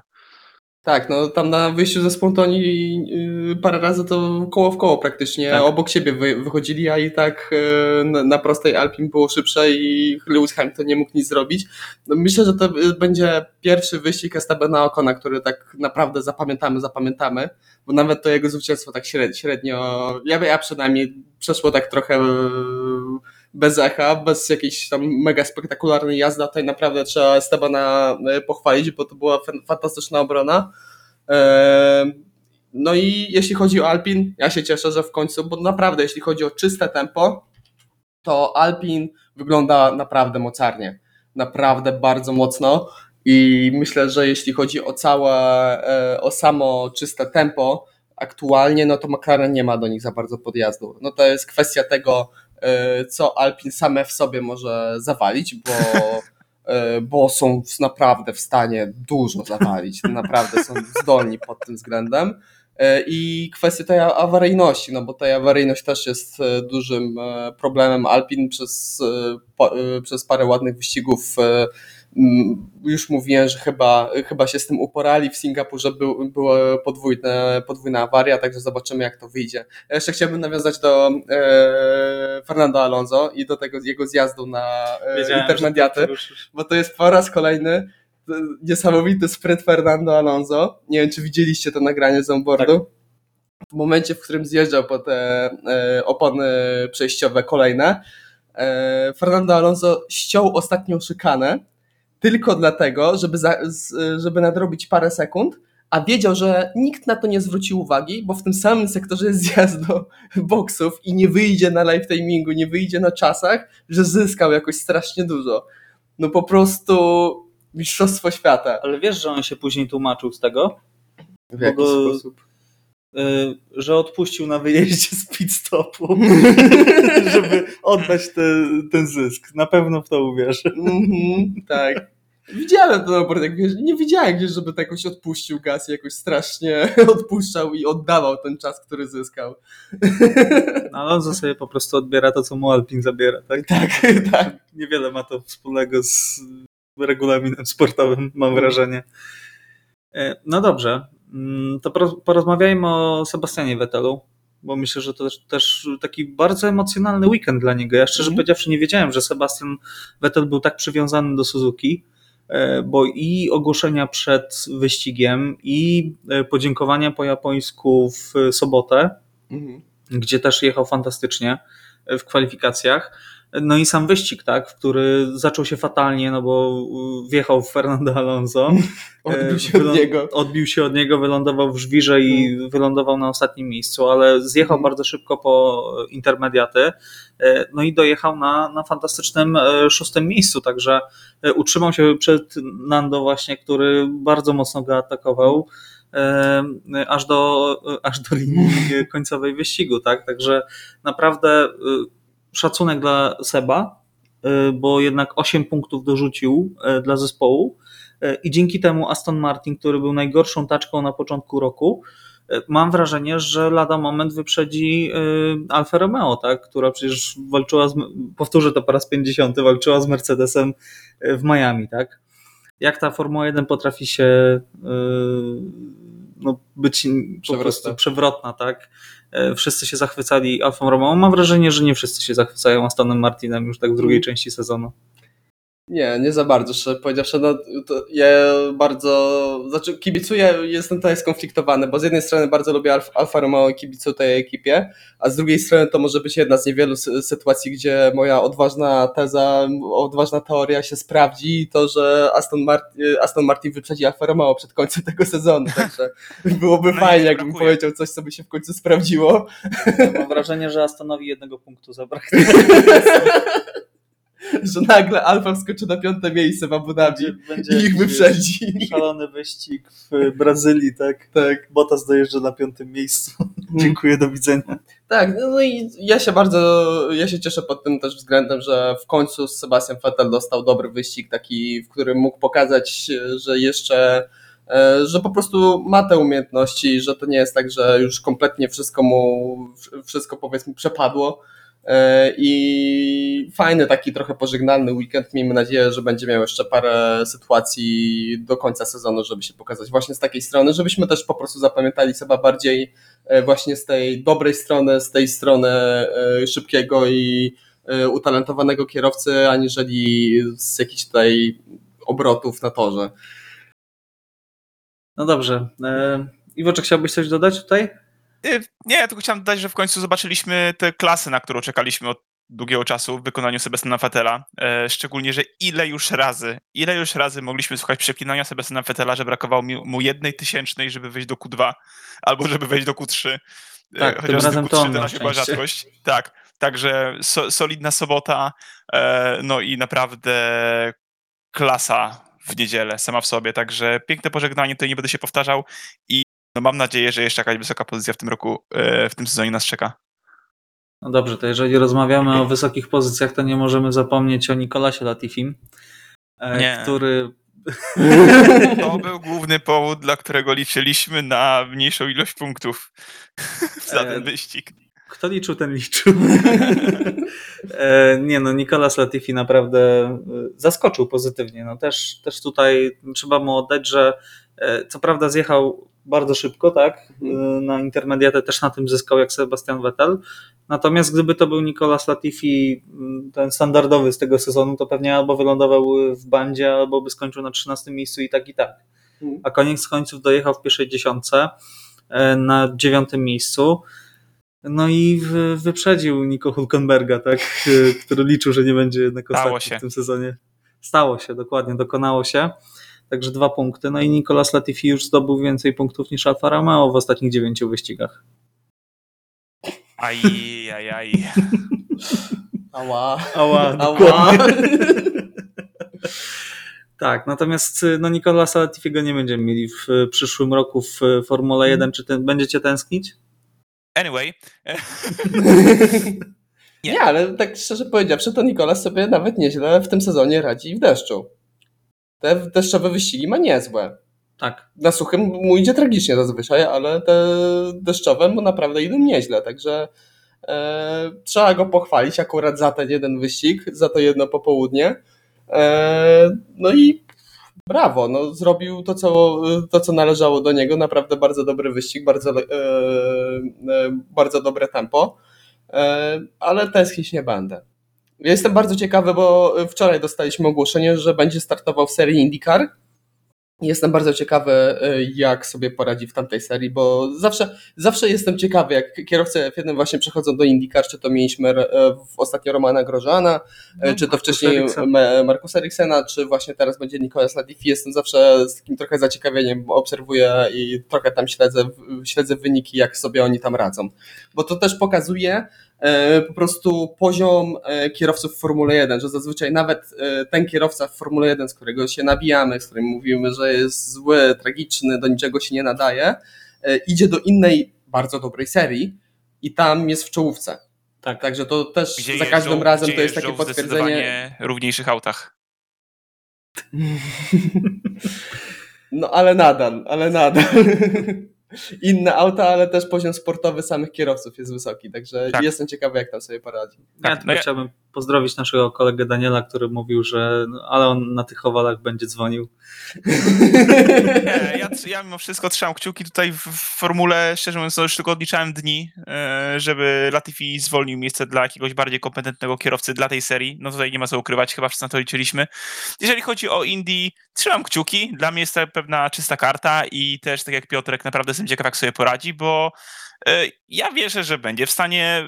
Tak, no tam na wyjściu ze Spontoni yy, parę razy to koło w koło praktycznie Tak. obok siebie wy, wychodzili, a i tak yy, na, na prostej Alpin było szybsze i Lewis Hamilton nie mógł nic zrobić. No, myślę, że to y, będzie pierwszy wyścig Estabana Ocona, który tak naprawdę zapamiętamy, zapamiętamy, bo nawet to jego zwycięstwo tak średnio, średnio ja, ja przynajmniej przeszło tak trochę yy, bez echa, bez jakiejś tam mega spektakularnej jazdy, tutaj naprawdę trzeba Estebana e, pochwalić, bo to była fan- fantastyczna obrona. E, no i jeśli chodzi o Alpin, ja się cieszę, że w końcu, bo naprawdę jeśli chodzi o czyste tempo, to Alpin wygląda naprawdę mocarnie. Naprawdę bardzo mocno. I myślę, że jeśli chodzi o całe, e, o samo czyste tempo, aktualnie, no to McLaren nie ma do nich za bardzo podjazdu. No to jest kwestia tego, co Alpin same w sobie może zawalić, bo, e, bo są naprawdę w stanie dużo zawalić. Naprawdę są zdolni pod tym względem. I kwestia tej awaryjności, no bo ta awaryjność też jest dużym problemem Alpin przez, przez parę ładnych wyścigów już mówiłem, że chyba, chyba się z tym uporali. W Singapurze był, była podwójne, podwójna awaria, także zobaczymy, jak to wyjdzie. jeszcze chciałbym nawiązać do e, Fernando Alonso i do tego jego zjazdu na e, intermediaty, bo to jest po raz kolejny e, niesamowity sprint Fernando Alonso. Nie wiem, czy widzieliście to nagranie z onboardu. Tak. W momencie, w którym zjeżdżał po te e, opony przejściowe kolejne, e, Fernando Alonso ściął ostatnią szykanę tylko dlatego, żeby, za, żeby nadrobić parę sekund, a wiedział, że nikt na to nie zwróci uwagi, bo w tym samym sektorze jest zjazd do boksów i nie wyjdzie na live timingu, nie wyjdzie na czasach, że zyskał jakoś strasznie dużo. No po prostu mistrzostwo świata. Ale wiesz, że on się później tłumaczył z tego? W jaki go, sposób? Y, że odpuścił na wyjeździe z pit stopu, żeby oddać te, ten zysk. Na pewno w to uwierzę. Mm -hmm, tak. Widziałem jak wiesz, nie widziałem gdzieś, żeby tak jakoś odpuścił gaz i jakoś strasznie odpuszczał i oddawał ten czas, który zyskał. No, on sobie po prostu odbiera to, co mu Alpin zabiera, tak? Tak, tak. Niewiele ma to wspólnego z regulaminem sportowym, mam wrażenie. E, no dobrze, to porozmawiajmy o Sebastianie Vettelu, bo myślę, że to też, też taki bardzo emocjonalny weekend dla niego. Ja szczerze mm. powiedziawszy nie wiedziałem, że Sebastian Vettel był tak przywiązany do Suzuki. E, bo i ogłoszenia przed wyścigiem, i e, podziękowania po japońsku w sobotę, mhm. gdzie też jechał fantastycznie w kwalifikacjach. No i sam wyścig, tak, który zaczął się fatalnie, no bo wjechał w Fernando Alonso. Odbił się od niego. Odbił się od niego, wylądował w żwirze i no. wylądował na ostatnim miejscu, ale zjechał mhm. bardzo szybko po intermediaty. E, no i dojechał na, na fantastycznym e, szóstym miejscu, także e, utrzymał się przed Nando właśnie, który bardzo mocno go atakował aż do, aż do linii końcowej wyścigu, tak? Także naprawdę szacunek dla Seba, y, bo jednak 8 punktów dorzucił y, dla zespołu y, i dzięki temu Aston Martin, który był najgorszą taczką na początku roku, mam wrażenie, że lada moment wyprzedzi Alfa Romeo, tak, która przecież walczyła, z, powtórzę to po raz 50, walczyła z Mercedesem w Miami, tak. Jak ta Formuła 1 potrafi się no, być po prostu przewrotna, tak? E, wszyscy się zachwycali Alfą Romeo. Mam wrażenie, że nie wszyscy się zachwycają Astonem Martinem już tak w drugiej mm. części sezonu. Nie, nie za bardzo, szczerze powiedziawszy. No, ja bardzo, znaczy kibicuję, jestem tutaj skonfliktowany, bo z jednej strony bardzo lubię Alfa, Alfa Romeo i kibicuję tej ekipie, a z drugiej strony to może być jedna z niewielu sytuacji, gdzie moja odważna teza, odważna teoria się sprawdzi i to, że Aston Martin, Aston Martin wyprzedzi Alfa Romeo przed końcem tego sezonu, także byłoby no fajnie, jakbym powiedział coś, co by się w końcu sprawdziło. mam wrażenie, że Astonowi jednego punktu zabraknie. że nagle Alfa wskoczy na piąte miejsce w Abu Dhabi będzie, i ich wyprzedzi. Szalony wyścig w Brazylii, tak? Tak. Bottas dojeżdża na piątym miejscu. Dziękuję, do widzenia. Tak, no, no i ja się bardzo, ja się cieszę pod tym też względem, że w końcu Sebastian Vettel dostał dobry wyścig, taki, w którym mógł pokazać, że jeszcze e, że po prostu ma te umiejętności, że to nie jest tak, że już kompletnie wszystko mu, wszystko powiedzmy przepadło, I fajny taki trochę pożegnalny weekend. Miejmy nadzieję, że będzie miał jeszcze parę sytuacji do końca sezonu, żeby się pokazać właśnie z takiej strony, żebyśmy też po prostu zapamiętali Seba bardziej e, właśnie z tej dobrej strony, z tej strony e, szybkiego i utalentowanego kierowcy, aniżeli z jakichś tutaj obrotów na torze. No dobrze. Iwo, czy chciałbyś coś dodać tutaj? Y, nie, tylko chciałem dodać, że w końcu zobaczyliśmy te klasy, na którą czekaliśmy od długiego czasu w wykonaniu Sebastiana Fetela. E, szczególnie, że ile już razy, ile już razy mogliśmy słuchać przeklinania Sebastiana Fetela, że brakowało mu jednej tysięcznej, żeby wejść do Q2 albo żeby wejść do Q3. E, Tak, tym Chociaż razem Q3 to on szczęście. rzadkość. Tak, także so, solidna sobota, e, no i naprawdę klasa w niedzielę sama w sobie, także piękne pożegnanie, tutaj nie będę się powtarzał i no mam nadzieję, że jeszcze jakaś wysoka pozycja w tym roku, e, w tym sezonie nas czeka. No dobrze, to jeżeli rozmawiamy o wysokich pozycjach, to nie możemy zapomnieć o Nikolasie Latifim, e, Nie. który To był główny powód, dla którego liczyliśmy na mniejszą ilość punktów za ten E, wyścig. Kto liczył, ten liczył. Nie no, Nicolas Latifi naprawdę zaskoczył pozytywnie. No też, też tutaj trzeba mu oddać, że co prawda zjechał bardzo szybko, tak? E, Na intermediatę też na tym zyskał jak Sebastian Vettel. Natomiast gdyby to był Nicolas Latifi, m, ten standardowy z tego sezonu, to pewnie albo wylądował w bandzie, albo by skończył na 13 miejscu i tak i tak. A koniec końców dojechał w pierwszej dziesiątce e, na dziewiątym miejscu. No i wyprzedził Nico Hulkenberga, tak, który liczył, że nie będzie jednak Stało ostatni się. w tym sezonie. Stało się, dokładnie, dokonało się. Także dwa punkty. No i Nicolas Latifi już zdobył więcej punktów niż Alfa Romeo w ostatnich dziewięciu wyścigach. Aj, aj, aj. Ała. Ała, Ała. Tak, natomiast no Nicolasa Latifiego nie będziemy mieli w e, przyszłym roku w e, Formule 1. Czy ten, będziecie tęsknić? Anyway, Nie. Nie, ale tak szczerze powiedziawszy, to Nikolas sobie nawet nieźle w tym sezonie radzi w deszczu. Te deszczowe wyścigi ma niezłe. Tak. Na suchym mu idzie tragicznie zazwyczaj, ale te deszczowe mu naprawdę idą nieźle, także e, trzeba go pochwalić akurat za ten jeden wyścig, za to jedno popołudnie. E, no i brawo, no, zrobił to co, to, co należało do niego. Naprawdę bardzo dobry wyścig, bardzo, e, e, bardzo dobre tempo, e, ale tęsknić nie będę. Ja jestem bardzo ciekawy, bo wczoraj dostaliśmy ogłoszenie, że będzie startował w serii IndyCar. Jestem bardzo ciekawy, e, jak sobie poradzi w tamtej serii, bo zawsze, zawsze jestem ciekawy, jak kierowcy F1 właśnie przechodzą do IndyCar, czy to mieliśmy e, w ostatnio Romana Grożana, e, czy to wcześniej Eriksen. Markusa Eriksena, czy właśnie teraz będzie Nicolas Latifi. Jestem zawsze z takim trochę zaciekawieniem, obserwuję i trochę tam śledzę, śledzę wyniki, jak sobie oni tam radzą. Bo to też pokazuje po prostu poziom e, kierowców w Formule 1, że zazwyczaj nawet e, ten kierowca w Formule 1, z którego się nabijamy, z którym mówimy, że jest zły, tragiczny, do niczego się nie nadaje, e, idzie do innej bardzo dobrej serii i tam jest w czołówce. Tak. Także to też gdzie za każdym jeżdżą- razem to jest takie w potwierdzenie. zdecydowanie równiejszych autach. No ale nadal, ale nadal. Inne auta, ale też poziom sportowy samych kierowców jest wysoki, także Tak. jestem ciekawy, jak tam sobie poradzi. Ja Tak, tylko no ja- chciałbym pozdrowić naszego kolegę Daniela, który mówił, że no, ale on na tych owalach będzie dzwonił. Nie, ja, ja mimo wszystko trzymam kciuki tutaj w formule, szczerze mówiąc, no już tylko odliczałem dni, e, żeby Latifi zwolnił miejsce dla jakiegoś bardziej kompetentnego kierowcy dla tej serii. No tutaj nie ma co ukrywać, chyba wszyscy na to liczyliśmy. Jeżeli chodzi o Indy, trzymam kciuki. Dla mnie jest to pewna czysta karta i też, tak jak Piotrek, naprawdę jestem ciekaw, jak sobie poradzi, bo e, ja wierzę, że będzie w stanie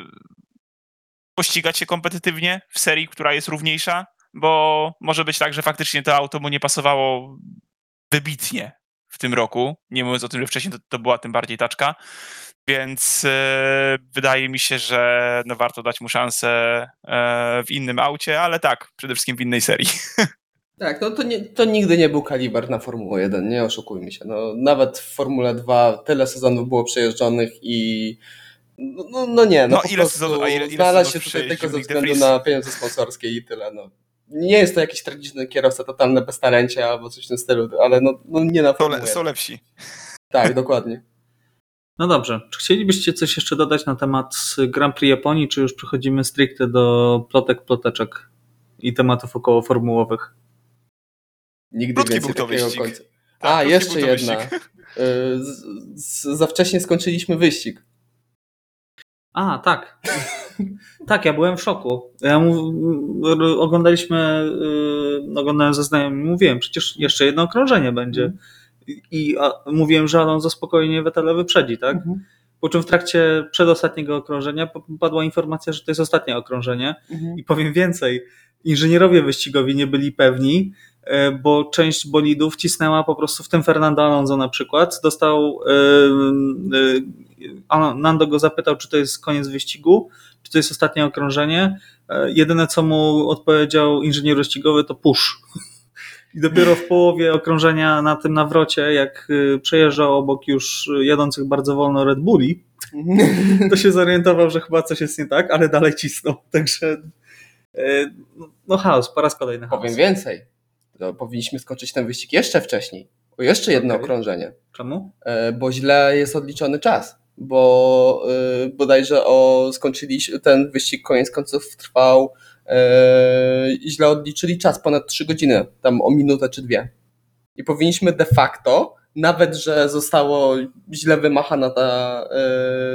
pościgać się kompetytywnie w serii, która jest równiejsza, bo może być tak, że faktycznie to auto mu nie pasowało wybitnie w tym roku, nie mówiąc o tym, że wcześniej to, to była tym bardziej taczka, więc e, wydaje mi się, że no, warto dać mu szansę e, w innym aucie, ale tak, przede wszystkim w innej serii. Tak, no to, nie, to nigdy nie był kaliber na Formułę 1, nie oszukujmy się. No, nawet w Formule 2 tyle sezonów było przejeżdżonych i no, no, no nie, no, No, po ile prostu sezonów- a ile- ile znalazł się tutaj tylko ze względu na pieniądze sponsorskie i tyle. No. Nie jest to jakiś tragiczny kierowca, totalne beztalencie albo coś w tym stylu, ale no, no nie na Są, Formułę le, 1. są lepsi. Tak, dokładnie. No dobrze, czy chcielibyście coś jeszcze dodać na temat Grand Prix Japonii, czy już przechodzimy stricte do plotek, ploteczek i tematów około formułowych? Nigdy Krótki więcej był to takiego wyścig. końca. Tak, A, jeszcze jedna. Y, Z, z, za wcześnie skończyliśmy wyścig. A, tak. tak, ja byłem w szoku. Ja mu, oglądaliśmy, y, oglądałem ze znajomymi, mówiłem, przecież jeszcze jedno okrążenie będzie. I, I a, mówiłem, że Alonso spokojnie Wettela wyprzedzi, tak? Mhm. po czym w trakcie przedostatniego okrążenia padła informacja, że to jest ostatnie okrążenie Mhm. i powiem więcej, inżynierowie wyścigowi nie byli pewni, bo część bolidów cisnęła po prostu w tym Fernando Alonso na przykład, dostał e, e, Nando go zapytał, czy to jest koniec wyścigu, czy to jest ostatnie okrążenie. E, Jedyne, co mu odpowiedział inżynier wyścigowy, to push. I dopiero w połowie okrążenia na tym nawrocie, jak przejeżdżał obok już jadących bardzo wolno Red Bulli, to się zorientował, że chyba coś jest nie tak, ale dalej cisnął. Także e, no chaos, po raz kolejny chaos. Powiem więcej. To powinniśmy skończyć ten wyścig jeszcze wcześniej. O jeszcze jedno Okej. okrążenie. Czemu? E, bo źle jest odliczony czas. Bo e, bodajże o, skończyli ten wyścig koniec końców trwał e, źle odliczyli czas, ponad 3 godziny, tam o minutę czy dwie. I powinniśmy de facto, nawet że zostało źle wymachana ta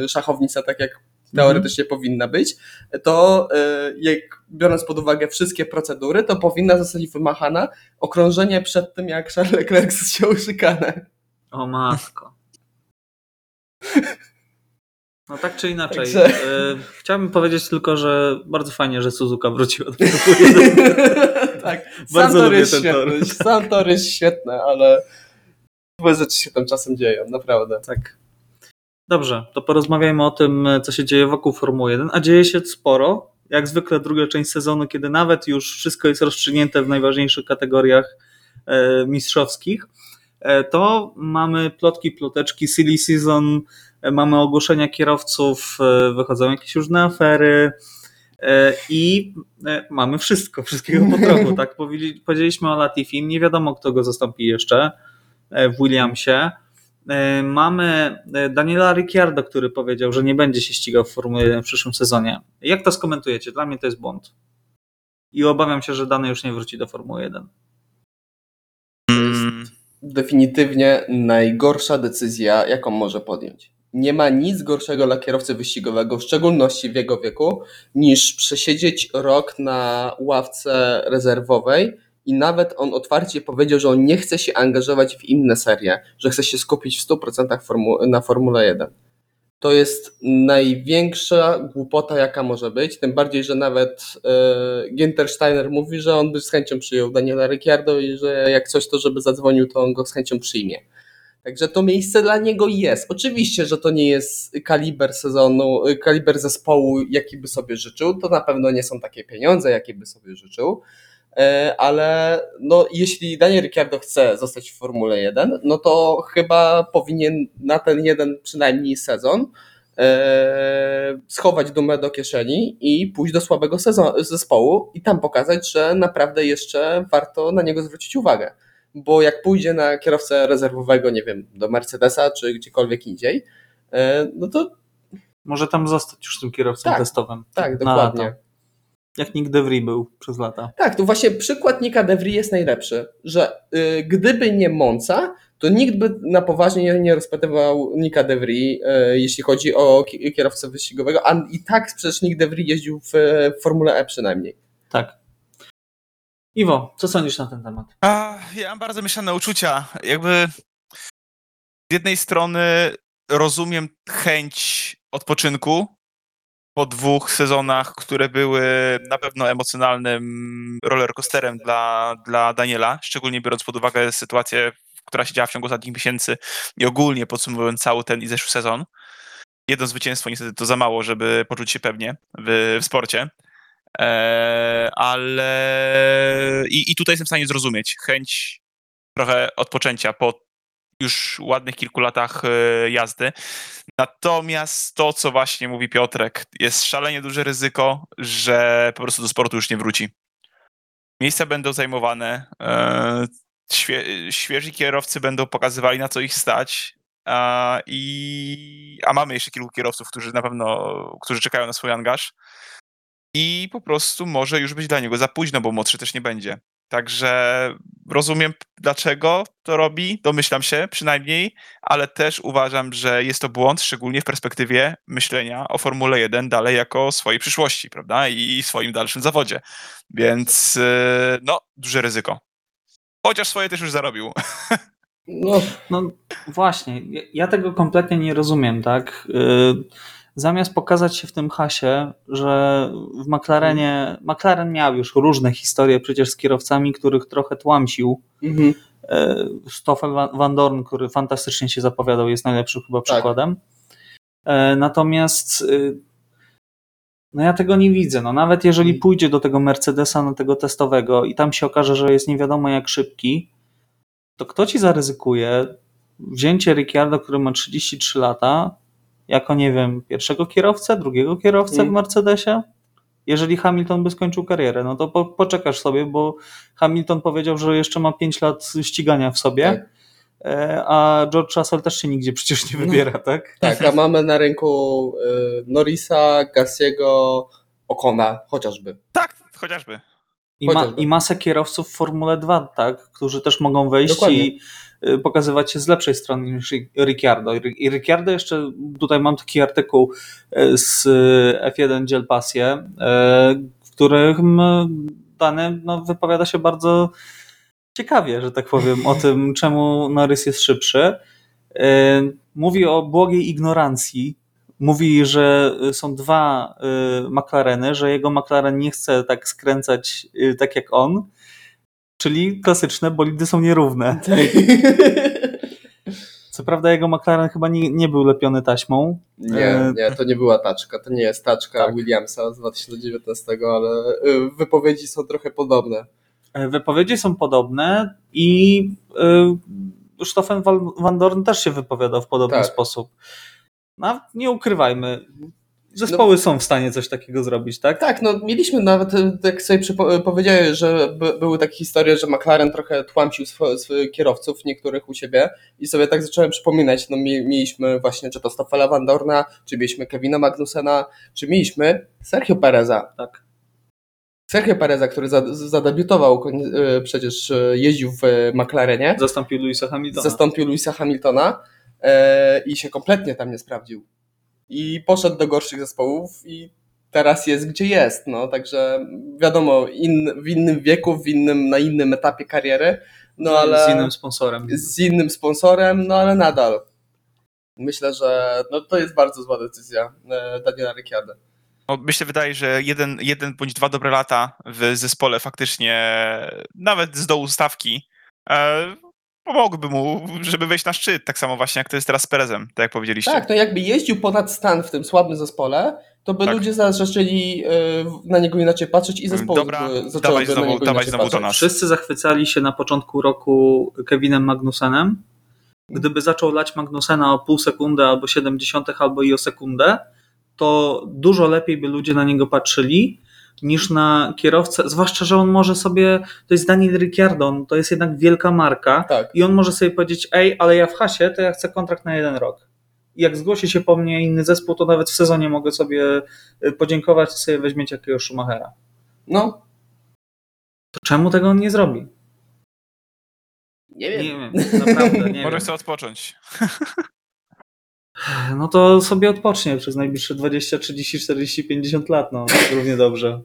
szachownica, tak jak teoretycznie powinna być, to e, jak biorąc pod uwagę wszystkie procedury, to powinna zostać wymachana okrążenie przed tym, jak Charles Leclerc zsiął szykanę. O matko. No tak czy inaczej. Także- e, Chciałbym powiedzieć tylko, że bardzo fajnie, że Suzuka wróciła do Formuły 1. tak, Bardzo lubię jest ten tor. świetny, sam tor jest świetny, ale złe rzeczy się tam czasem dzieją, naprawdę. Tak. Dobrze, to porozmawiajmy o tym, co się dzieje wokół Formuły 1, a dzieje się sporo. Jak zwykle druga część sezonu, kiedy nawet już wszystko jest rozstrzygnięte w najważniejszych kategoriach e, mistrzowskich, e, to mamy plotki, ploteczki, silly season, e, mamy ogłoszenia kierowców, e, wychodzą jakieś różne afery e, i e, mamy wszystko, wszystkiego po trochu. Tak? Powiedzieli- Powiedzieliśmy o Latifi, nie wiadomo kto go zastąpi jeszcze e, w Williamsie. E, Mamy e, Daniela Ricciardo, który powiedział, że nie będzie się ścigał w Formule 1 w przyszłym sezonie. Jak to skomentujecie? Dla mnie to jest błąd. I obawiam się, że Dany już nie wróci do Formuły 1. Mm, Definitywnie najgorsza decyzja, jaką może podjąć. Nie ma nic gorszego dla kierowcy wyścigowego, w szczególności w jego wieku, niż przesiedzieć rok na ławce rezerwowej i nawet on otwarcie powiedział, że on nie chce się angażować w inne serie, że chce się skupić w 100% formu- na Formule 1. To jest największa głupota, jaka może być. Tym bardziej, że nawet e, Ginter Steiner mówi, że on by z chęcią przyjął Daniela Ricciardo i że jak coś, to żeby zadzwonił, to on go z chęcią przyjmie. Także to miejsce dla niego jest. Oczywiście, że to nie jest kaliber sezonu, y, kaliber zespołu, jaki by sobie życzył. To na pewno nie są takie pieniądze, jakie by sobie życzył. E, Ale no, jeśli Daniel Ricciardo chce zostać w Formule 1, no to chyba powinien na ten jeden przynajmniej sezon e, schować dumę do kieszeni i pójść do słabego sezon, zespołu i tam pokazać, że naprawdę jeszcze warto na niego zwrócić uwagę. Bo jak pójdzie na kierowcę rezerwowego, nie wiem, do Mercedesa czy gdziekolwiek indziej, e, no to Może tam zostać już tym kierowcą Tak, testowym. tak, dokładnie. Jak Nick DeVry był przez lata. Tak, to właśnie przykład Nika DeVry jest najlepszy, że y, gdyby nie Monza, to nikt by na poważnie nie, nie rozpytywał Nika DeVry, y, jeśli chodzi o ki- kierowcę wyścigowego, a i tak przecież Nick DeVry jeździł w, w Formule E przynajmniej. Tak. Iwo, co sądzisz na ten temat? A, ja mam bardzo mieszane uczucia. Jakby z jednej strony rozumiem chęć odpoczynku po dwóch sezonach, które były na pewno emocjonalnym rollercoasterem dla, dla Daniela, szczególnie biorąc pod uwagę sytuację, która się działa w ciągu ostatnich miesięcy i ogólnie podsumowując cały ten i zeszły sezon. Jedno zwycięstwo niestety to za mało, żeby poczuć się pewnie w, w sporcie. Eee, ale i, i tutaj jestem w stanie zrozumieć chęć trochę odpoczęcia po już ładnych kilku latach e, jazdy. Natomiast to, co właśnie mówi Piotrek, jest szalenie duże ryzyko, że po prostu do sportu już nie wróci. Miejsca będą zajmowane, e, świe, świeżi kierowcy będą pokazywali, na co ich stać. A, i, a mamy jeszcze kilku kierowców, którzy na pewno, którzy czekają na swój angaż i po prostu może już być dla niego za późno, bo młodszy też nie będzie. Także rozumiem, dlaczego to robi, domyślam się przynajmniej, ale też uważam, że jest to błąd, szczególnie w perspektywie myślenia o Formule 1 dalej jako swojej przyszłości, prawda? I swoim dalszym zawodzie. Więc yy, no, duże ryzyko. Chociaż swoje też już zarobił. No, No właśnie, ja tego kompletnie nie rozumiem, tak? Y, Zamiast pokazać się w tym hasie, że w McLarenie, McLaren miał już różne historie przecież z kierowcami, których trochę tłamsił. mhm. Y, Stoffel Van- Dorn, który fantastycznie się zapowiadał, jest najlepszym chyba Tak. przykładem. E, Natomiast y, no ja tego nie widzę. No nawet jeżeli Mhm. pójdzie do tego Mercedesa, na tego testowego i tam się okaże, że jest nie wiadomo jak szybki, to kto ci zaryzykuje wzięcie Ricciardo, który ma 33 lata, jako nie wiem, pierwszego kierowcę, drugiego kierowcę w Mhm. Mercedesie? Jeżeli Hamilton by skończył karierę, no to po, poczekasz sobie, bo Hamilton powiedział, że jeszcze ma 5 lat ścigania w sobie, Tak. e, a George Russell też się nigdzie przecież nie No. wybiera, tak? Tak, a mamy na rynku y, Norrisa, Gassiego, Okona chociażby. Tak, chociażby. I, ma, Chociażby. I masę kierowców w Formule 2, tak, którzy też mogą wejść Dokładnie. i pokazywać się z lepszej strony niż Ri- Ricciardo. I Ri- I Ricciardo jeszcze, tutaj mam taki artykuł y, z y, F1 Dziel Passie, y, w którym y, dany no, wypowiada się bardzo ciekawie, że tak powiem, o tym, czemu Norris jest szybszy. Y, Mówi o błogiej ignorancji. Mówi, że y, są dwa y, McLareny, że jego McLaren nie chce tak skręcać y, tak jak on. Czyli klasyczne, bolidy są nierówne. Co prawda jego McLaren chyba nie, nie był lepiony taśmą. Nie, nie, to nie była taczka. To nie jest taczka Tak. Williamsa z 2019, ale y, wypowiedzi są trochę podobne. E, Wypowiedzi są podobne i Stoffen Van Dorn też się wypowiadał w podobny Tak. sposób. No, nie ukrywajmy, zespoły są w stanie coś takiego zrobić, tak? Tak, no mieliśmy nawet, y, tak sobie przypo- powiedziałeś, że by, były takie historie, że McLaren trochę tłamsił swo- swoich kierowców, niektórych u siebie i sobie tak zacząłem przypominać, no mi, mieliśmy właśnie czy to Stoffela Van Dorna, czy mieliśmy Kevina Magnusena, czy mieliśmy Sergio Pereza. Tak. Sergio Pereza, który za, zadebiutował, y, przecież jeździł w McLarenie, Zastąpił Louisa Hamiltona. zastąpił Louisa Hamiltona e, i się kompletnie tam nie sprawdził. I poszedł do gorszych zespołów i teraz jest gdzie jest. No, także wiadomo, in, w innym wieku, w innym, na innym etapie kariery, no ale Z innym sponsorem. z innym sponsorem, no ale nadal. Myślę, że no, to jest bardzo zła decyzja e, Daniela Ricciarda. No, myślę, wydaje, że jeden, jeden bądź dwa dobre lata w zespole faktycznie, nawet z dołu stawki, e, pomogłyby mu, żeby wejść na szczyt. Tak samo właśnie jak to jest teraz z Perezem, tak jak powiedzieliście. Tak, no jakby jeździł ponad stan w tym słabym zespole, to by Tak. ludzie zaczęli e, na niego inaczej patrzeć i zespoły Dobra, by dawaj zaczęłyby na znowu- niego dawaj inaczej znowu do patrzeć. nas. Wszyscy zachwycali się na początku roku Kevinem Magnusenem. Gdyby zaczął lać Magnusena o pół sekundy, albo 70, albo i o sekundę, to dużo lepiej by ludzie na niego patrzyli niż na kierowcę. Zwłaszcza, że on może sobie, to jest Daniel Ricciardo, on- to jest jednak wielka marka Tak. i on może sobie powiedzieć, ej, ale ja w hasie, to ja chcę kontrakt na jeden rok. I jak zgłosi się po mnie inny zespół, to nawet w sezonie mogę sobie y, podziękować i sobie weźmiecie jakiegoś Schumachera. No, To czemu tego on nie zrobi? nie Nie wiem. wiem, naprawdę nie Może wiem. chce odpocząć. No to sobie odpocznie przez najbliższe 20, 30, 40, 50 lat, no równie dobrze.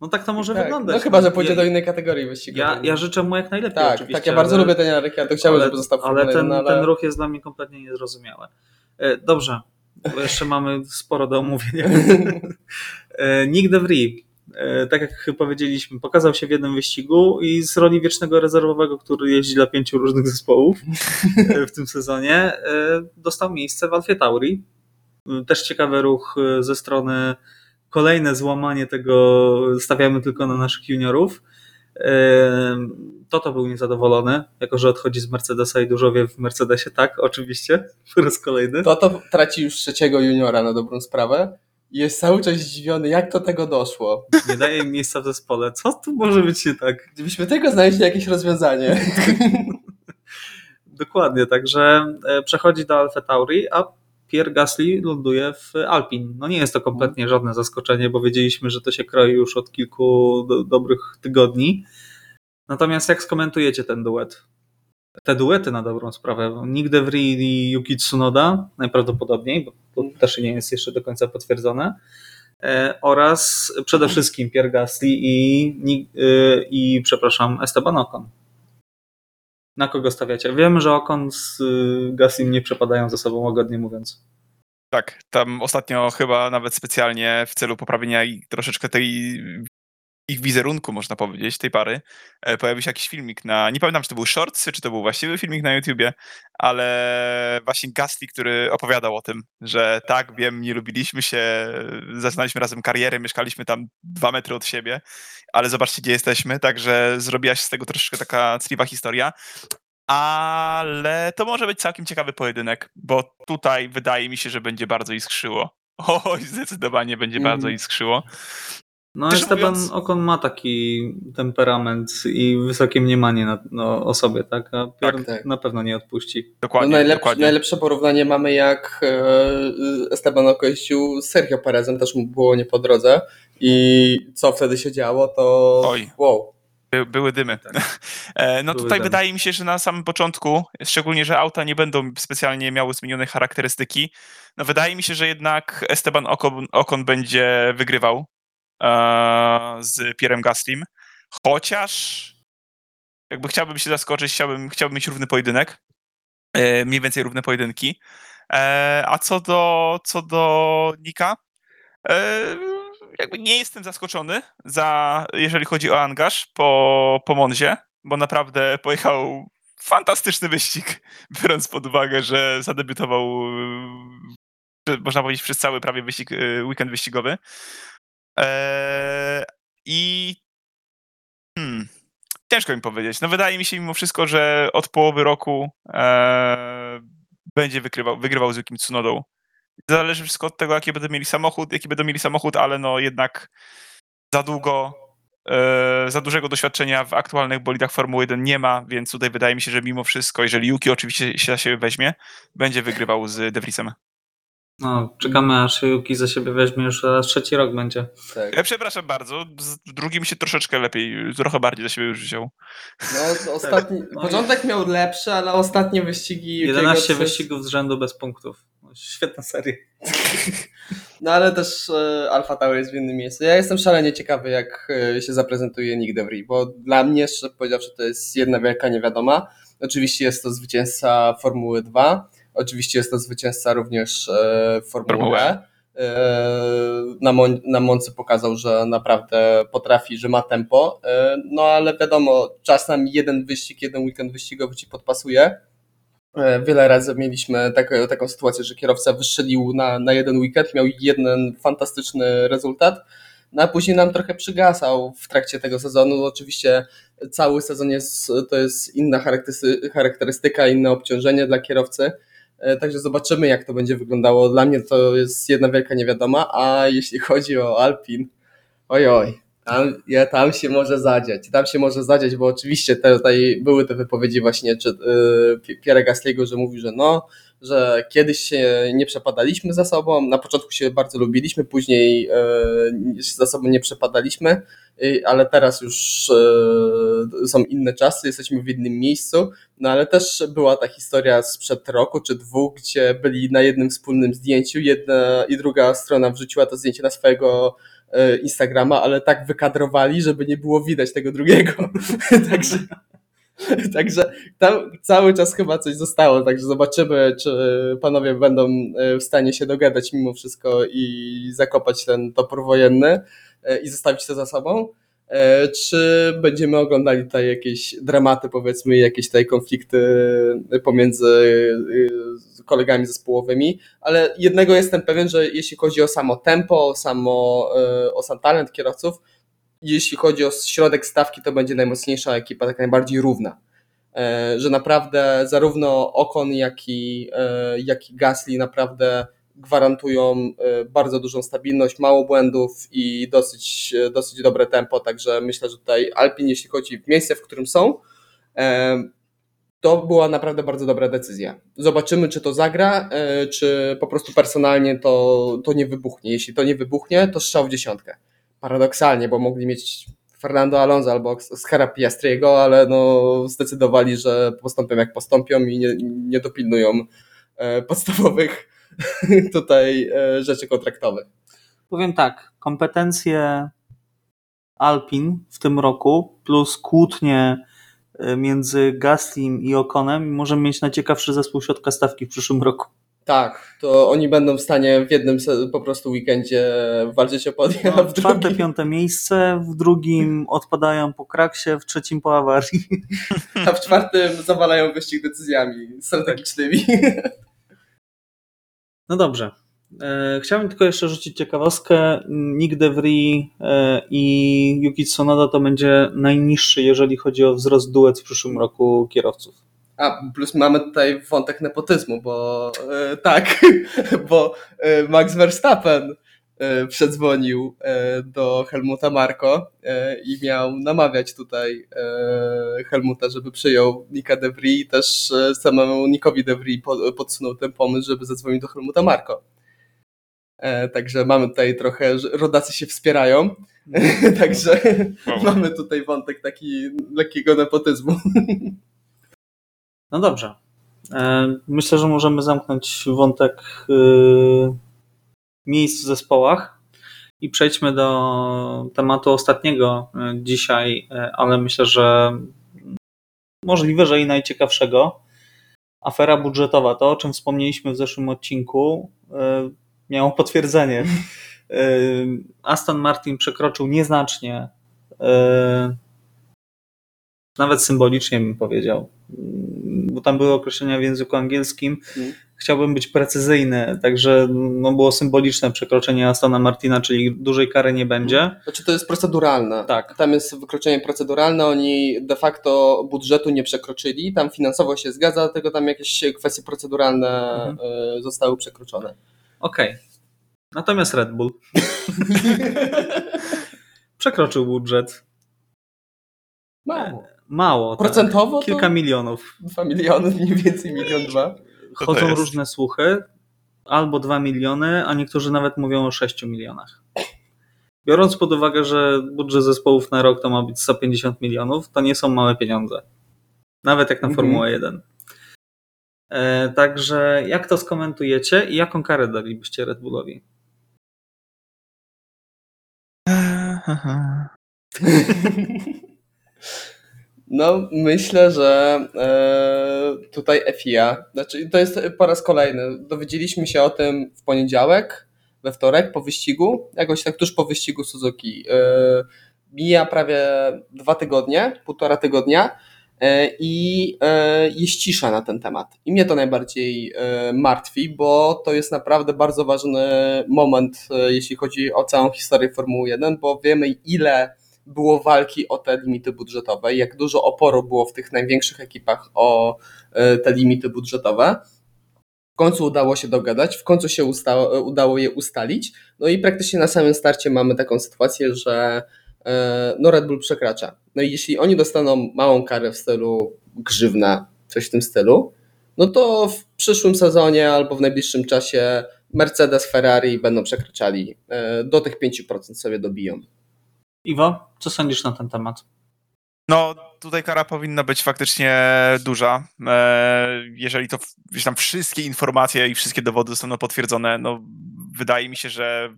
No tak to może tak. wyglądać. No chyba, że pójdzie ja, do innej kategorii wyścigowej. ja, ja życzę mu jak najlepiej Tak, oczywiście. tak, ja bardzo ale, lubię Daniela Ricciardo, chciałbym, ale, żeby został w ale ten, 1, ale... ten ruch jest dla mnie kompletnie niezrozumiały. E, Dobrze, bo jeszcze mamy sporo do omówienia. E, Nick de Vries, e, tak jak powiedzieliśmy, pokazał się w jednym wyścigu i z roli wiecznego rezerwowego, który jeździ dla pięciu różnych zespołów e, w tym sezonie, e, dostał miejsce w Alfie Tauri. E, Też ciekawy ruch e, ze strony, kolejne złamanie tego, stawiamy tylko na naszych juniorów. E, Toto był niezadowolony, jako że odchodzi z Mercedesa i dużo wie w Mercedesie, tak, oczywiście, po raz kolejny. To to traci już trzeciego juniora na dobrą sprawę i jest cały czas zdziwiony, jak do tego doszło. Nie daje miejsca w zespole. Co tu może być nie tak? Gdybyśmy tylko znaleźli jakieś rozwiązanie. Dokładnie, także e, przechodzi do Alfa Tauri, a Pierre Gasly ląduje w Alpin. No nie jest to kompletnie żadne zaskoczenie, bo wiedzieliśmy, że to się kroi już od kilku do, dobrych tygodni. Natomiast jak skomentujecie ten duet? Te duety na dobrą sprawę. Nick de Vries i Yuki Tsunoda najprawdopodobniej, bo to też nie jest jeszcze do końca potwierdzone. E, oraz przede wszystkim Pierre Gasly i, e, i przepraszam, Esteban Ocon. Na kogo stawiacie? Wiem, że Okon z y, Gaslim nie przepadają ze sobą, łagodnie mówiąc. Tak, tam ostatnio chyba nawet specjalnie w celu poprawienia troszeczkę tej ich wizerunku, można powiedzieć, tej pary, e, pojawił się jakiś filmik na, nie pamiętam, czy to był shorts, czy to był właściwy filmik na YouTubie, ale właśnie Gasly, który opowiadał o tym, że tak, wiem, nie lubiliśmy się, zaczynaliśmy razem karierę, mieszkaliśmy tam dwa metry od siebie, ale zobaczcie, gdzie jesteśmy, także zrobiła się z tego troszeczkę taka cliwa historia. Ale to może być całkiem ciekawy pojedynek, bo tutaj wydaje mi się, że będzie bardzo iskrzyło. Oj, zdecydowanie będzie mm. bardzo iskrzyło. No, Też Esteban mówiąc... Okon ma taki temperament i wysokie mniemanie na, no, o sobie, tak? A Pierre tak, tak. na pewno nie odpuści. Dokładnie, no najlepsze, dokładnie. najlepsze porównanie mamy jak e, Esteban z Sergio Perezem, też mu było nie po drodze i co wtedy się działo, to Oj. wow. By, były dymy. Tak. E, no były tutaj dymy. wydaje mi się, że na samym początku, szczególnie, że auta nie będą specjalnie miały zmienione charakterystyki, no wydaje mi się, że jednak Esteban Ocon, Ocon będzie wygrywał z Pierrem Gaslim. Chociaż jakby chciałbym się zaskoczyć, chciałbym, chciałbym mieć równy pojedynek. E, mniej więcej równe pojedynki. E, a co do, co do Nika, e, jakby nie jestem zaskoczony, za, jeżeli chodzi o angaż po, po Monzie, bo naprawdę pojechał fantastyczny wyścig, biorąc pod uwagę, że zadebiutował, można powiedzieć, przez cały prawie wyścig, weekend wyścigowy. Eee, I hmm, ciężko mi powiedzieć. No wydaje mi się mimo wszystko, że od połowy roku e, będzie wygrywał, wygrywał z Yukim Tsunodą. Zależy wszystko od tego, jaki będą mieli samochód, jaki będą mieli samochód, ale no jednak za długo, e, za dużego doświadczenia w aktualnych bolidach Formuły 1 nie ma, więc tutaj wydaje mi się, że mimo wszystko, jeżeli Yuki oczywiście się weźmie, będzie wygrywał z De Vriesem. No, czekamy aż Yuki za siebie weźmie, już raz trzeci rok będzie. Tak. Ja przepraszam bardzo, z drugim się troszeczkę lepiej, trochę bardziej za siebie już wziął. No, ostatni, tak. początek miał lepszy, ale ostatnie wyścigi... 11 coś... wyścigów z rzędu bez punktów. No, świetna seria. No ale też e, Alfa Tower jest w innym miejscu. Ja jestem szalenie ciekawy, jak e, się zaprezentuje Nick DeVry, bo dla mnie, szczerze powiedziawszy, to jest jedna wielka niewiadoma. Oczywiście jest to zwycięzca Formuły 2, Oczywiście jest to zwycięzca również e, Formuły E. Na, Mon na Moncy pokazał, że naprawdę potrafi, że ma tempo, e, no ale wiadomo, czasem jeden wyścig, jeden weekend wyścigowy ci podpasuje. E, wiele razy mieliśmy tak, taką sytuację, że kierowca wystrzelił na, na jeden weekend, miał jeden fantastyczny rezultat, no a później nam trochę przygasał w trakcie tego sezonu. Oczywiście cały sezon jest, to jest inna charakterystyka, inne obciążenie dla kierowcy, E, także zobaczymy, jak to będzie wyglądało. Dla mnie to jest jedna wielka niewiadoma, a jeśli chodzi o Alpin, ojoj, tam, ja, tam się może zadziać. Tam się może zadziać, bo oczywiście te, tutaj były te wypowiedzi właśnie czy, yy, Pierre Gasliego, że mówi, że no, że kiedyś się nie przepadaliśmy za sobą, na początku się bardzo lubiliśmy, później yy, za sobą nie przepadaliśmy, yy, ale teraz już yy, są inne czasy, jesteśmy w innym miejscu, no ale też była ta historia sprzed roku czy dwóch, gdzie byli na jednym wspólnym zdjęciu, jedna i druga strona wrzuciła to zdjęcie na swojego Instagrama, ale tak wykadrowali, żeby nie było widać tego drugiego. także, także tam cały czas chyba coś zostało, także zobaczymy, czy panowie będą e, w stanie się dogadać mimo wszystko i zakopać ten topór wojenny e, i zostawić to za sobą. Czy będziemy oglądali tutaj jakieś dramaty, powiedzmy, jakieś tutaj konflikty pomiędzy kolegami zespołowymi, ale jednego jestem pewien, że jeśli chodzi o samo tempo, samo, e, o sam talent kierowców, jeśli chodzi o środek stawki, to będzie najmocniejsza ekipa, tak najbardziej równa. E, że naprawdę zarówno Okon, jak i, e, jak i Gasly naprawdę gwarantują bardzo dużą stabilność, mało błędów i dosyć, dosyć dobre tempo, także myślę, że tutaj Alpin, jeśli chodzi w miejsce, w którym są, to była naprawdę bardzo dobra decyzja. Zobaczymy, czy to zagra, e, czy po prostu personalnie to, to nie wybuchnie. Jeśli to nie wybuchnie, to strzał w dziesiątkę. Paradoksalnie, bo mogli mieć Fernando Alonso albo Skara Piastriego, ale no zdecydowali, że postąpią jak postąpią i nie, nie dopilnują e, podstawowych tutaj e, rzeczy kontraktowych. Powiem tak, kompetencje Alpin w tym roku plus kłótnie między Gaslim i Okonem i możemy mieć najciekawszy zespół środka stawki w przyszłym roku. Tak, to oni będą w stanie w jednym po prostu weekendzie walczyć o podium. No, w czwarte, drugim... piąte miejsce, w drugim odpadają po kraksie, w trzecim po awarii. A w czwartym zawalają wyścig decyzjami strategicznymi. No dobrze. E, chciałbym tylko jeszcze rzucić ciekawostkę. Nick DeVry e, i Yuki Tsunoda to będzie najniższy, jeżeli chodzi o wzrost duet w przyszłym roku kierowców. A, plus mamy tutaj wątek nepotyzmu, bo e, tak, bo Max Verstappen e, przedzwonił do Helmuta Marko i miał namawiać tutaj Helmuta, żeby przyjął Nika DeVry i też samemu Nikowi DeVry podsunął ten pomysł, żeby zadzwonił do Helmuta Marko. Także mamy tutaj trochę, rodacy się wspierają, także mamy tutaj wątek taki lekkiego nepotyzmu. No dobrze. E, myślę, że możemy zamknąć wątek y, miejsc w zespołach i przejdźmy do tematu ostatniego e, dzisiaj, e, ale myślę, że możliwe, że i najciekawszego. Afera budżetowa, to o czym wspomnieliśmy w zeszłym odcinku, miało potwierdzenie. Aston Martin przekroczył nieznacznie, nawet symbolicznie bym powiedział, bo tam były określenia w języku angielskim. Hmm. Chciałbym być precyzyjny, także no, było symboliczne przekroczenie Astona Martina, czyli dużej kary nie będzie. Znaczy to jest proceduralne. Tak. Tam jest wykroczenie proceduralne, oni de facto budżetu nie przekroczyli, tam finansowo się zgadza, dlatego tam jakieś kwestie proceduralne mhm. E, zostały przekroczone. Okej. Okay. Natomiast Red Bull przekroczył budżet. Mało. Mało. Tak. Procentowo? Tak. Kilka milionów. Dwa miliony, mniej więcej milion dwa. Chodzą różne słuchy. Albo dwa miliony, a niektórzy nawet mówią o sześciu milionach. Biorąc pod uwagę, że budżet zespołów na rok to ma być 150 milionów, to nie są małe pieniądze. Nawet jak na mhm. Formułę 1. E, także jak to skomentujecie i jaką karę dalibyście Red Bullowi? No, myślę, że e, tutaj FIA, znaczy to jest po raz kolejny. Dowiedzieliśmy się o tym w poniedziałek, we wtorek po wyścigu, jakoś tak tuż po wyścigu Suzuki. E, mija prawie dwa tygodnie, półtora tygodnia i e, jest cisza na ten temat. I mnie to najbardziej e, martwi, bo to jest naprawdę bardzo ważny moment, e, jeśli chodzi o całą historię Formuły 1, bo wiemy ile było walki o te limity budżetowe, jak dużo oporu było w tych największych ekipach o e, te limity budżetowe. W końcu udało się dogadać, w końcu się usta- udało je ustalić. No i praktycznie na samym starcie mamy taką sytuację, że e, no Red Bull przekracza. No i jeśli oni dostaną małą karę w stylu grzywna, coś w tym stylu, no to w przyszłym sezonie albo w najbliższym czasie Mercedes, Ferrari będą przekraczali. E, do tych 5% sobie dobiją. Iwo, co sądzisz na ten temat? No, tutaj kara powinna być faktycznie duża. E, jeżeli to, wiesz, tam wszystkie informacje i wszystkie dowody zostaną potwierdzone, no wydaje mi się, że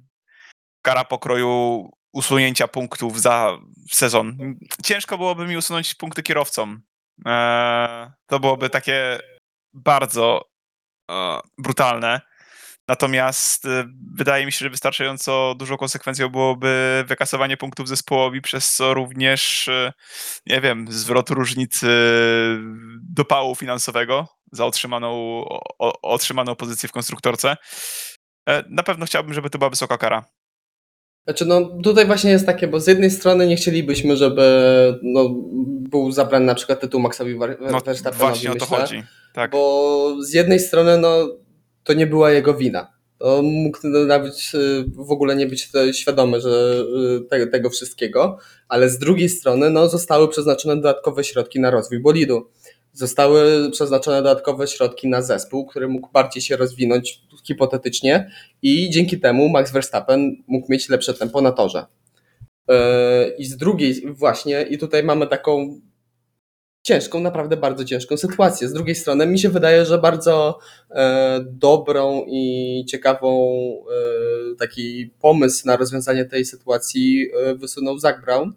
kara pokroju usunięcia punktów za sezon. Ciężko byłoby mi usunąć punkty kierowcom. E, to byłoby takie bardzo e, brutalne. Natomiast y, wydaje mi się, że wystarczająco dużą konsekwencją byłoby wykasowanie punktów zespołowi, przez co również, nie wiem, zwrot różnicy dopału finansowego za otrzymaną, o, otrzymaną pozycję w konstruktorce. E, na pewno chciałbym, żeby to była wysoka kara. Znaczy, no tutaj właśnie jest takie, bo z jednej strony nie chcielibyśmy, żeby no, był zabrany na przykład tytuł Maxowi Verstappenowi, no, Właśnie o to myślę, chodzi. Tak. Bo z jednej strony, no to nie była jego wina. To mógł nawet y, w ogóle nie być świadomy że y, tego wszystkiego, ale z drugiej strony no, zostały przeznaczone dodatkowe środki na rozwój bolidu. Zostały przeznaczone dodatkowe środki na zespół, który mógł bardziej się rozwinąć hipotetycznie i dzięki temu Max Verstappen mógł mieć lepsze tempo na torze. Y, I z drugiej właśnie, i tutaj mamy taką ciężką, naprawdę bardzo ciężką sytuację. Z drugiej strony mi się wydaje, że bardzo e, dobrą i ciekawą e, taki pomysł na rozwiązanie tej sytuacji e, wysunął Zach Brown, e,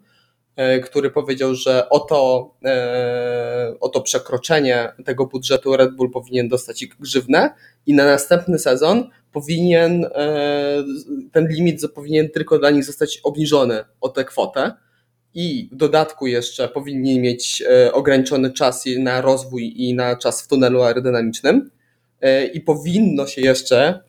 który powiedział, że oto, e, oto przekroczenie tego budżetu Red Bull powinien dostać grzywnę i na następny sezon powinien e, ten limit powinien tylko dla nich zostać obniżony o tę kwotę. I w dodatku jeszcze powinni mieć e, ograniczony czas na rozwój i na czas w tunelu aerodynamicznym. e, i powinno się jeszcze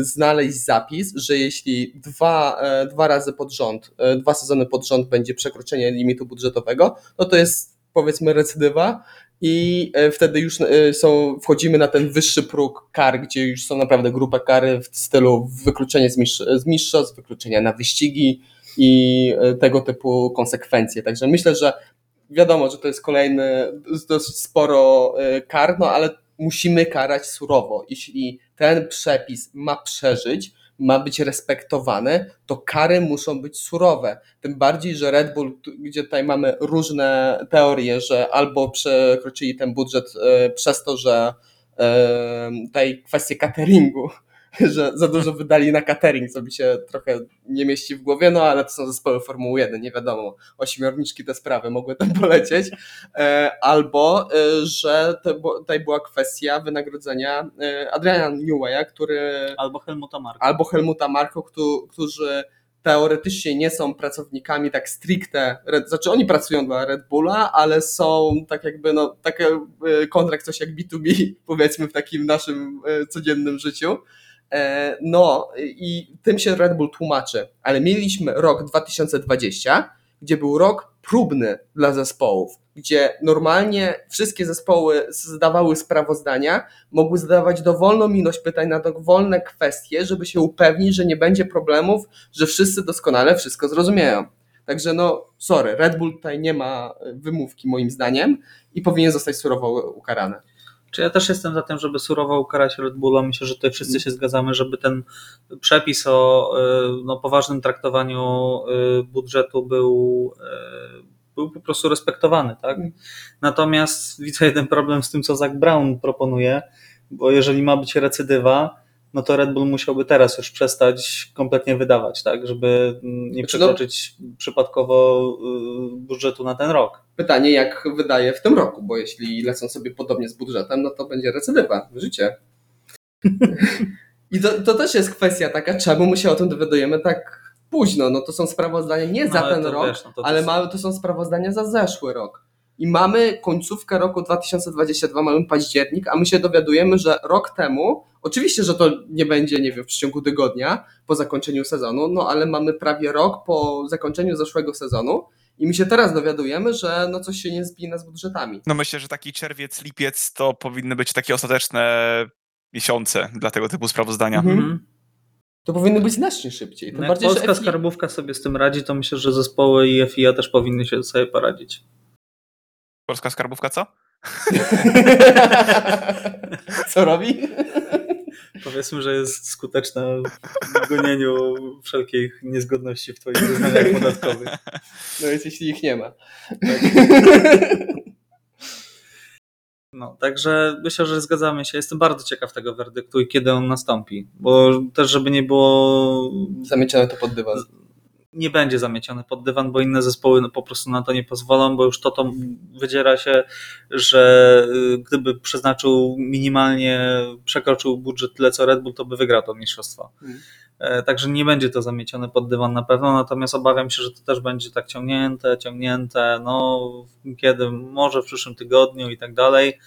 znaleźć zapis, że jeśli dwa, dwa razy pod rząd, dwa sezony pod rząd będzie przekroczenie limitu budżetowego, no to jest powiedzmy recydywa i e, wtedy już e, są, wchodzimy na ten wyższy próg kar, gdzie już są naprawdę grupa kary w stylu wykluczenie z, z mistrzostw, wykluczenia na wyścigi i e, tego typu konsekwencje. Także myślę, że wiadomo, że to jest kolejny dosyć sporo kar, no ale musimy karać surowo. Jeśli ten przepis ma przeżyć, ma być respektowany, to kary muszą być surowe. Tym bardziej, że Red Bull, gdzie tutaj mamy różne teorie, że albo przekroczyli ten budżet e, przez to, że e, tutaj kwestie cateringu że za dużo wydali na catering, co mi się trochę nie mieści w głowie, no ale to są zespoły Formuły 1, nie wiadomo, ośmiorniczki te sprawy mogły tam polecieć, e, albo, e, że tutaj była kwestia wynagrodzenia e, Adriana Newwaya, który... Albo Helmuta Marko. Albo Helmuta Marko, którzy teoretycznie nie są pracownikami tak stricte, znaczy oni pracują dla Red Bulla, ale są tak jakby, no, taki kontrakt coś jak B2B, powiedzmy w takim naszym codziennym życiu. E, no i tym się Red Bull tłumaczy, ale mieliśmy rok 2020, gdzie był rok próbny dla zespołów, gdzie normalnie wszystkie zespoły zdawały sprawozdania, mogły zadawać dowolną ilość pytań na dowolne kwestie, żeby się upewnić, że nie będzie problemów, że wszyscy doskonale wszystko zrozumieją. Także no, sorry, Red Bull tutaj nie ma wymówki moim zdaniem i powinien zostać surowo ukarany. Czy ja też jestem za tym, żeby surowo ukarać Red Bulla. Myślę, że tutaj wszyscy się zgadzamy, żeby ten przepis o y, no, poważnym traktowaniu y, budżetu był, y, był po prostu respektowany. Tak? Natomiast widzę jeden problem z tym, co Zach Brown proponuje, bo jeżeli ma być recydywa, no to Red Bull musiałby teraz już przestać kompletnie wydawać, tak, żeby nie znaczy, no- przekroczyć no, przypadkowo y, budżetu na ten rok. Pytanie, jak wydaje w tym roku, bo jeśli lecą sobie podobnie z budżetem, no to będzie recydywa, życie. I to, to też jest kwestia taka, czemu my się o tym dowiadujemy tak późno. No to są sprawozdania nie no, za ten rok, wiesz, no to ale to... to są sprawozdania za zeszły rok. I mamy końcówkę roku 2022, mamy październik, a my się dowiadujemy, że rok temu, oczywiście, że to nie będzie, nie wiem, w przeciągu tygodnia po zakończeniu sezonu, no ale mamy prawie rok po zakończeniu zeszłego sezonu i my się teraz dowiadujemy, że no coś się nie zbina z budżetami. No myślę, że taki czerwiec, lipiec to powinny być takie ostateczne miesiące dla tego typu sprawozdania. Mhm. mhm. To powinno być znacznie szybciej. Tym no bardziej, Polska skarbówka sobie z tym radzi, to myślę, że zespoły i FIA też powinny się sobie poradzić. Polska skarbówka co? co robi? Powiedzmy, że jest skuteczna w gonieniu wszelkich niezgodności w Twoich zeznaniach podatkowych. No więc jeśli ich nie ma. Tak. No, także myślę, że zgadzamy się. Jestem bardzo ciekaw tego werdyktu i kiedy on nastąpi, bo też, żeby nie było. Zamiecione to pod dywan nie będzie zamieciony pod dywan, bo inne zespoły no, po prostu na to nie pozwolą, bo już to, to wydziera się, że y, gdyby przeznaczył minimalnie, przekroczył budżet tyle co Red Bull, to by wygrał to mistrzostwo. Hmm. Także nie będzie to zamiecione pod dywan na pewno, natomiast obawiam się, że to też będzie tak ciągnięte, ciągnięte, no kiedy, może w przyszłym tygodniu i tak dalej,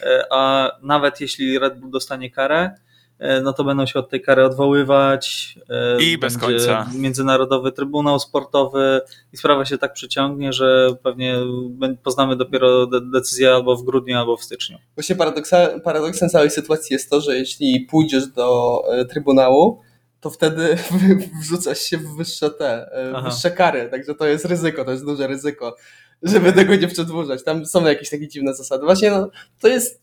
e, a nawet jeśli Red Bull dostanie karę, E, no to będą się od tej kary odwoływać. E, I bez końca. Międzynarodowy Trybunał Sportowy i sprawa się tak przyciągnie, że pewnie poznamy dopiero decyzję albo w grudniu, albo w styczniu. Właśnie paradoksem całej sytuacji jest to, że jeśli pójdziesz do e, Trybunału, to wtedy wrzucasz się w wyższe te, Aha. wyższe kary, także to jest ryzyko, to jest duże ryzyko, żeby tego nie przedłużać. Tam są jakieś takie dziwne zasady. Właśnie no, to jest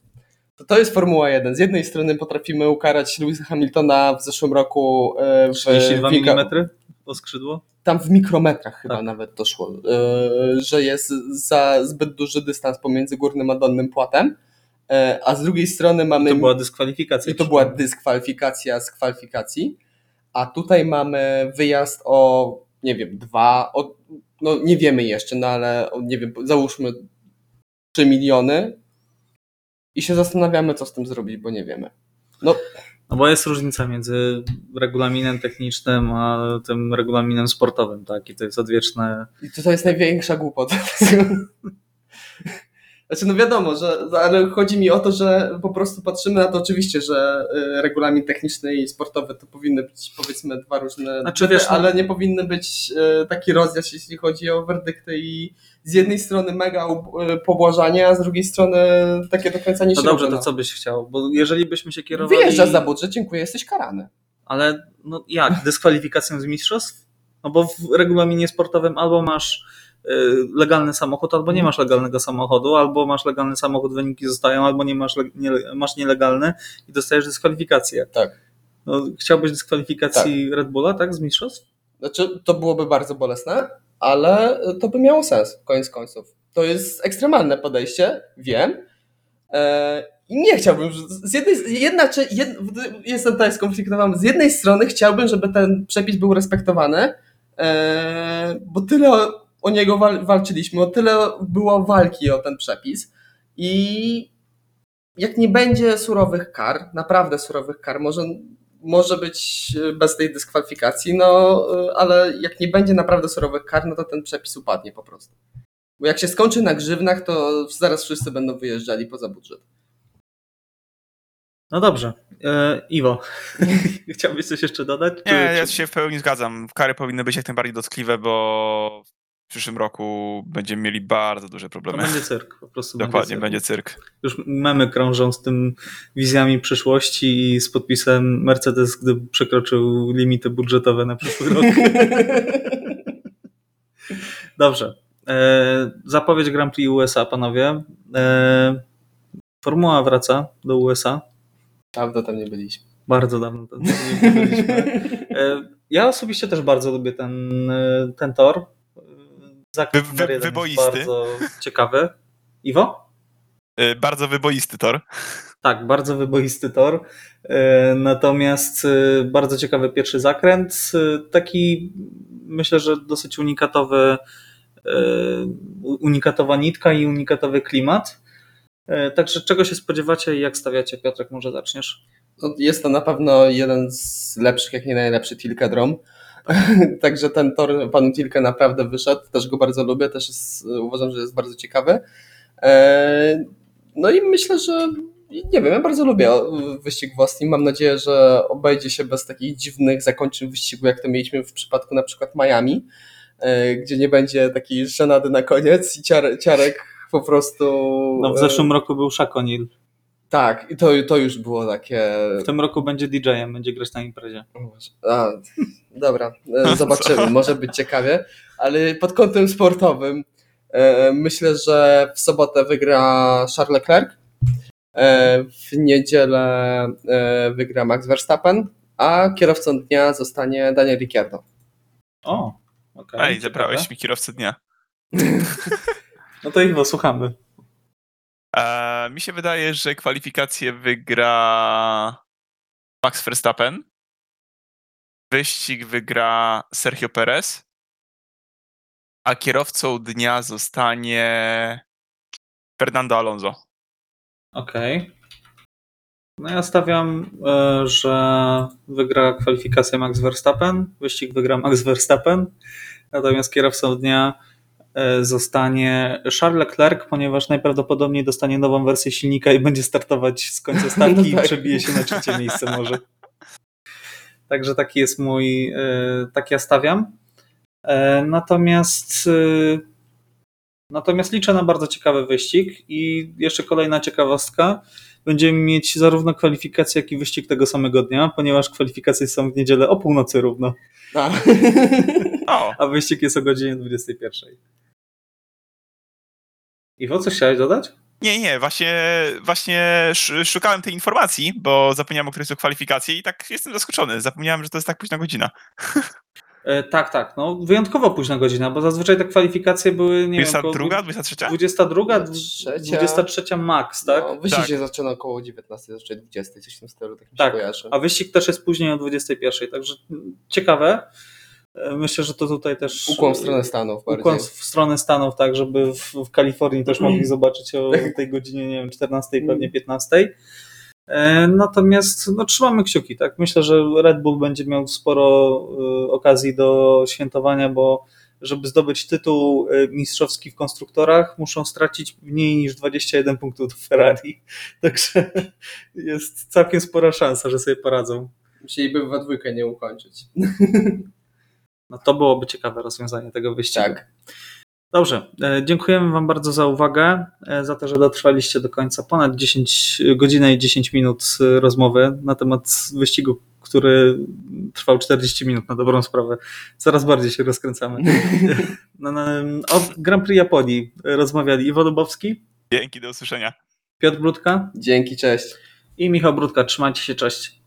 to, to jest Formuła 1. Z jednej strony potrafimy ukarać Lewisa Hamiltona w zeszłym roku e, w 32 mm o skrzydło? Tam w mikrometrach chyba tak. nawet doszło, e, że jest za zbyt duży dystans pomiędzy górnym a dolnym płatem. E, a z drugiej strony mamy. To była dyskwalifikacja. I to była dyskwalifikacja z kwalifikacji. A tutaj mamy wyjazd o nie wiem, dwa, od, no nie wiemy jeszcze, no ale nie wiem, załóżmy 3 miliony i się zastanawiamy, co z tym zrobić, bo nie wiemy. No, No bo jest różnica między regulaminem technicznym a tym regulaminem sportowym, tak? I to jest odwieczne. i to, jest największa głupota. Znaczy, no wiadomo, że, ale chodzi mi o to, że po prostu patrzymy na to oczywiście, że y, regulamin techniczny i sportowy to powinny być powiedzmy dwa różne, Znaczy, wiesz, no- ale nie powinny być y, taki rozjazd, jeśli chodzi o werdykty i z jednej strony mega y, pobłażanie, a z drugiej strony takie dokręcanie No śruby. dobrze, to no. co byś chciał? Bo jeżeli byśmy się kierowali. Wyjeżdżasz za budżet, dziękuję, jesteś karany. Ale no jak? Dyskwalifikacją z mistrzostw? No bo w regulaminie sportowym albo masz legalny samochód, albo nie masz legalnego samochodu, albo masz legalny samochód, wyniki zostają, albo nie masz, nie, masz nielegalny i dostajesz dyskwalifikację. Tak. No, chciałbyś dyskwalifikacji Red Bulla, tak? Z mistrzostw? Znaczy, to byłoby bardzo bolesne, ale to by miało sens, koniec końców. To jest ekstremalne podejście, wiem. E, I nie chciałbym, z jednej, jedna, czy, jed, jestem tutaj skonfliktowany. Z jednej strony chciałbym, żeby ten przepis był respektowany, e, bo tyle o, niego wal, walczyliśmy, o tyle było walki o ten przepis i jak nie będzie surowych kar, naprawdę surowych kar, może, może być bez tej dyskwalifikacji, no ale jak nie będzie naprawdę surowych kar, no to ten przepis upadnie po prostu. Bo jak się skończy na grzywnach, to zaraz wszyscy będą wyjeżdżali poza budżet. No dobrze. E, Iwo, chciałbyś coś jeszcze dodać? Nie, Czy- ja czy- się w pełni zgadzam. Kary powinny być jak najbardziej dotkliwe, bo w przyszłym roku będziemy mieli bardzo duże To problemy. będzie cyrk, po prostu Dokładnie, cyrk. będzie cyrk. Już memy krążą z tym wizjami przyszłości i z podpisem Mercedes, gdy przekroczył limity budżetowe na przyszły rok. Dobrze. E, zapowiedź Grand Prix USA, panowie. E, Formuła wraca do USA. Dawno tam nie byliśmy. Bardzo dawno tam nie byliśmy. E, Ja osobiście też bardzo lubię ten, ten tor. E, Zakręt Wy- wy- wyboisty. Bardzo ciekawy. Iwo? Y, Bardzo wyboisty tor. Tak, bardzo wyboisty tor. E, Natomiast e, bardzo ciekawy pierwszy zakręt. E, Taki myślę, że dosyć unikatowy, e, unikatowa nitka i unikatowy klimat. E, Także czego się spodziewacie i jak stawiacie? Piotrek, może zaczniesz? No, jest to na pewno jeden z lepszych, jak nie najlepszy Tilkedrom. Także ten tor panu Tilke naprawdę wyszedł. Też go bardzo lubię, też jest, uważam, że jest bardzo ciekawy. E, No i myślę, że nie wiem, ja bardzo lubię wyścig w Austin. Mam nadzieję, że obejdzie się bez takich dziwnych zakończeń wyścigu, jak to mieliśmy w przypadku na przykład Miami, e, gdzie nie będzie takiej żenady na koniec i ciarek, po prostu. No, w e, zeszłym roku był Shakonil. Tak, i to, to już było takie. W tym roku będzie DJ-em, będzie grać na imprezie. A, dobra, e, zobaczymy, może być ciekawie, ale pod kątem sportowym e, myślę, że w sobotę wygra Charles Leclerc, e, w niedzielę e, wygra Max Verstappen, a kierowcą dnia zostanie Daniel Ricciardo. O, okej. Ej, ciekawe. zabrałeś mi kierowcę dnia. No to Iwo, słuchamy. Mi się wydaje, że kwalifikację wygra Max Verstappen. Wyścig wygra Sergio Perez. A kierowcą dnia zostanie Fernando Alonso. Okej. No ja stawiam, e, że wygra kwalifikację Max Verstappen, wyścig wygra Max Verstappen, natomiast kierowcą dnia zostanie Charles Leclerc, ponieważ najprawdopodobniej dostanie nową wersję silnika i będzie startować z końca stawki No i tak. przebije się na trzecie miejsce może. Także taki jest mój, e, tak ja stawiam. E, Natomiast e, Natomiast liczę na bardzo ciekawy wyścig i jeszcze kolejna ciekawostka. Będziemy mieć zarówno kwalifikację, jak i wyścig tego samego dnia, ponieważ kwalifikacje są w niedzielę o północy równo, A. O, a wyścig jest o godzinie 21. Iwo, coś chciałeś dodać? nie, nie, właśnie, właśnie sz- szukałem tej informacji, bo zapomniałem, o której są kwalifikacje i tak jestem zaskoczony. Zapomniałem, że to jest tak późna godzina. E, tak, tak. No, wyjątkowo późna godzina, bo zazwyczaj te kwalifikacje były, nie wiem, około 22, 23? 22, 23. 23 max, tak? No, wyścig Tak. się zaczyna około 19, zazwyczaj 20, coś w tym stylu, tak mi się Tak. kojarzy. A wyścig też jest później o 21, także ciekawe. E, Myślę, że to tutaj też. Ukłon w stronę Stanów bardziej. Ukłon w stronę Stanów, tak, żeby w, w Kalifornii też mogli zobaczyć o tej godzinie, nie wiem, 14, pewnie 15. E, Natomiast no, trzymamy kciuki, tak? Myślę, że Red Bull będzie miał sporo y, okazji do świętowania, bo żeby zdobyć tytuł y, mistrzowski w konstruktorach, muszą stracić mniej niż 21 punktów do Ferrari. Także jest całkiem spora szansa, że sobie poradzą. Musieliby we dwójkę nie ukończyć. No to byłoby ciekawe rozwiązanie tego wyścigu. Tak. Dobrze, e, dziękujemy Wam bardzo za uwagę, e, za to, że dotrwaliście do końca. Ponad 10 godzinę i 10 minut e, rozmowy na temat wyścigu, który trwał 40 minut na dobrą sprawę. Coraz bardziej się rozkręcamy. No, no, o Grand Prix Japonii rozmawiali Iwo Dubowski, Dzięki, do usłyszenia. Piotr Brudka Dzięki, cześć. i Michał Brudka. Trzymajcie się, cześć.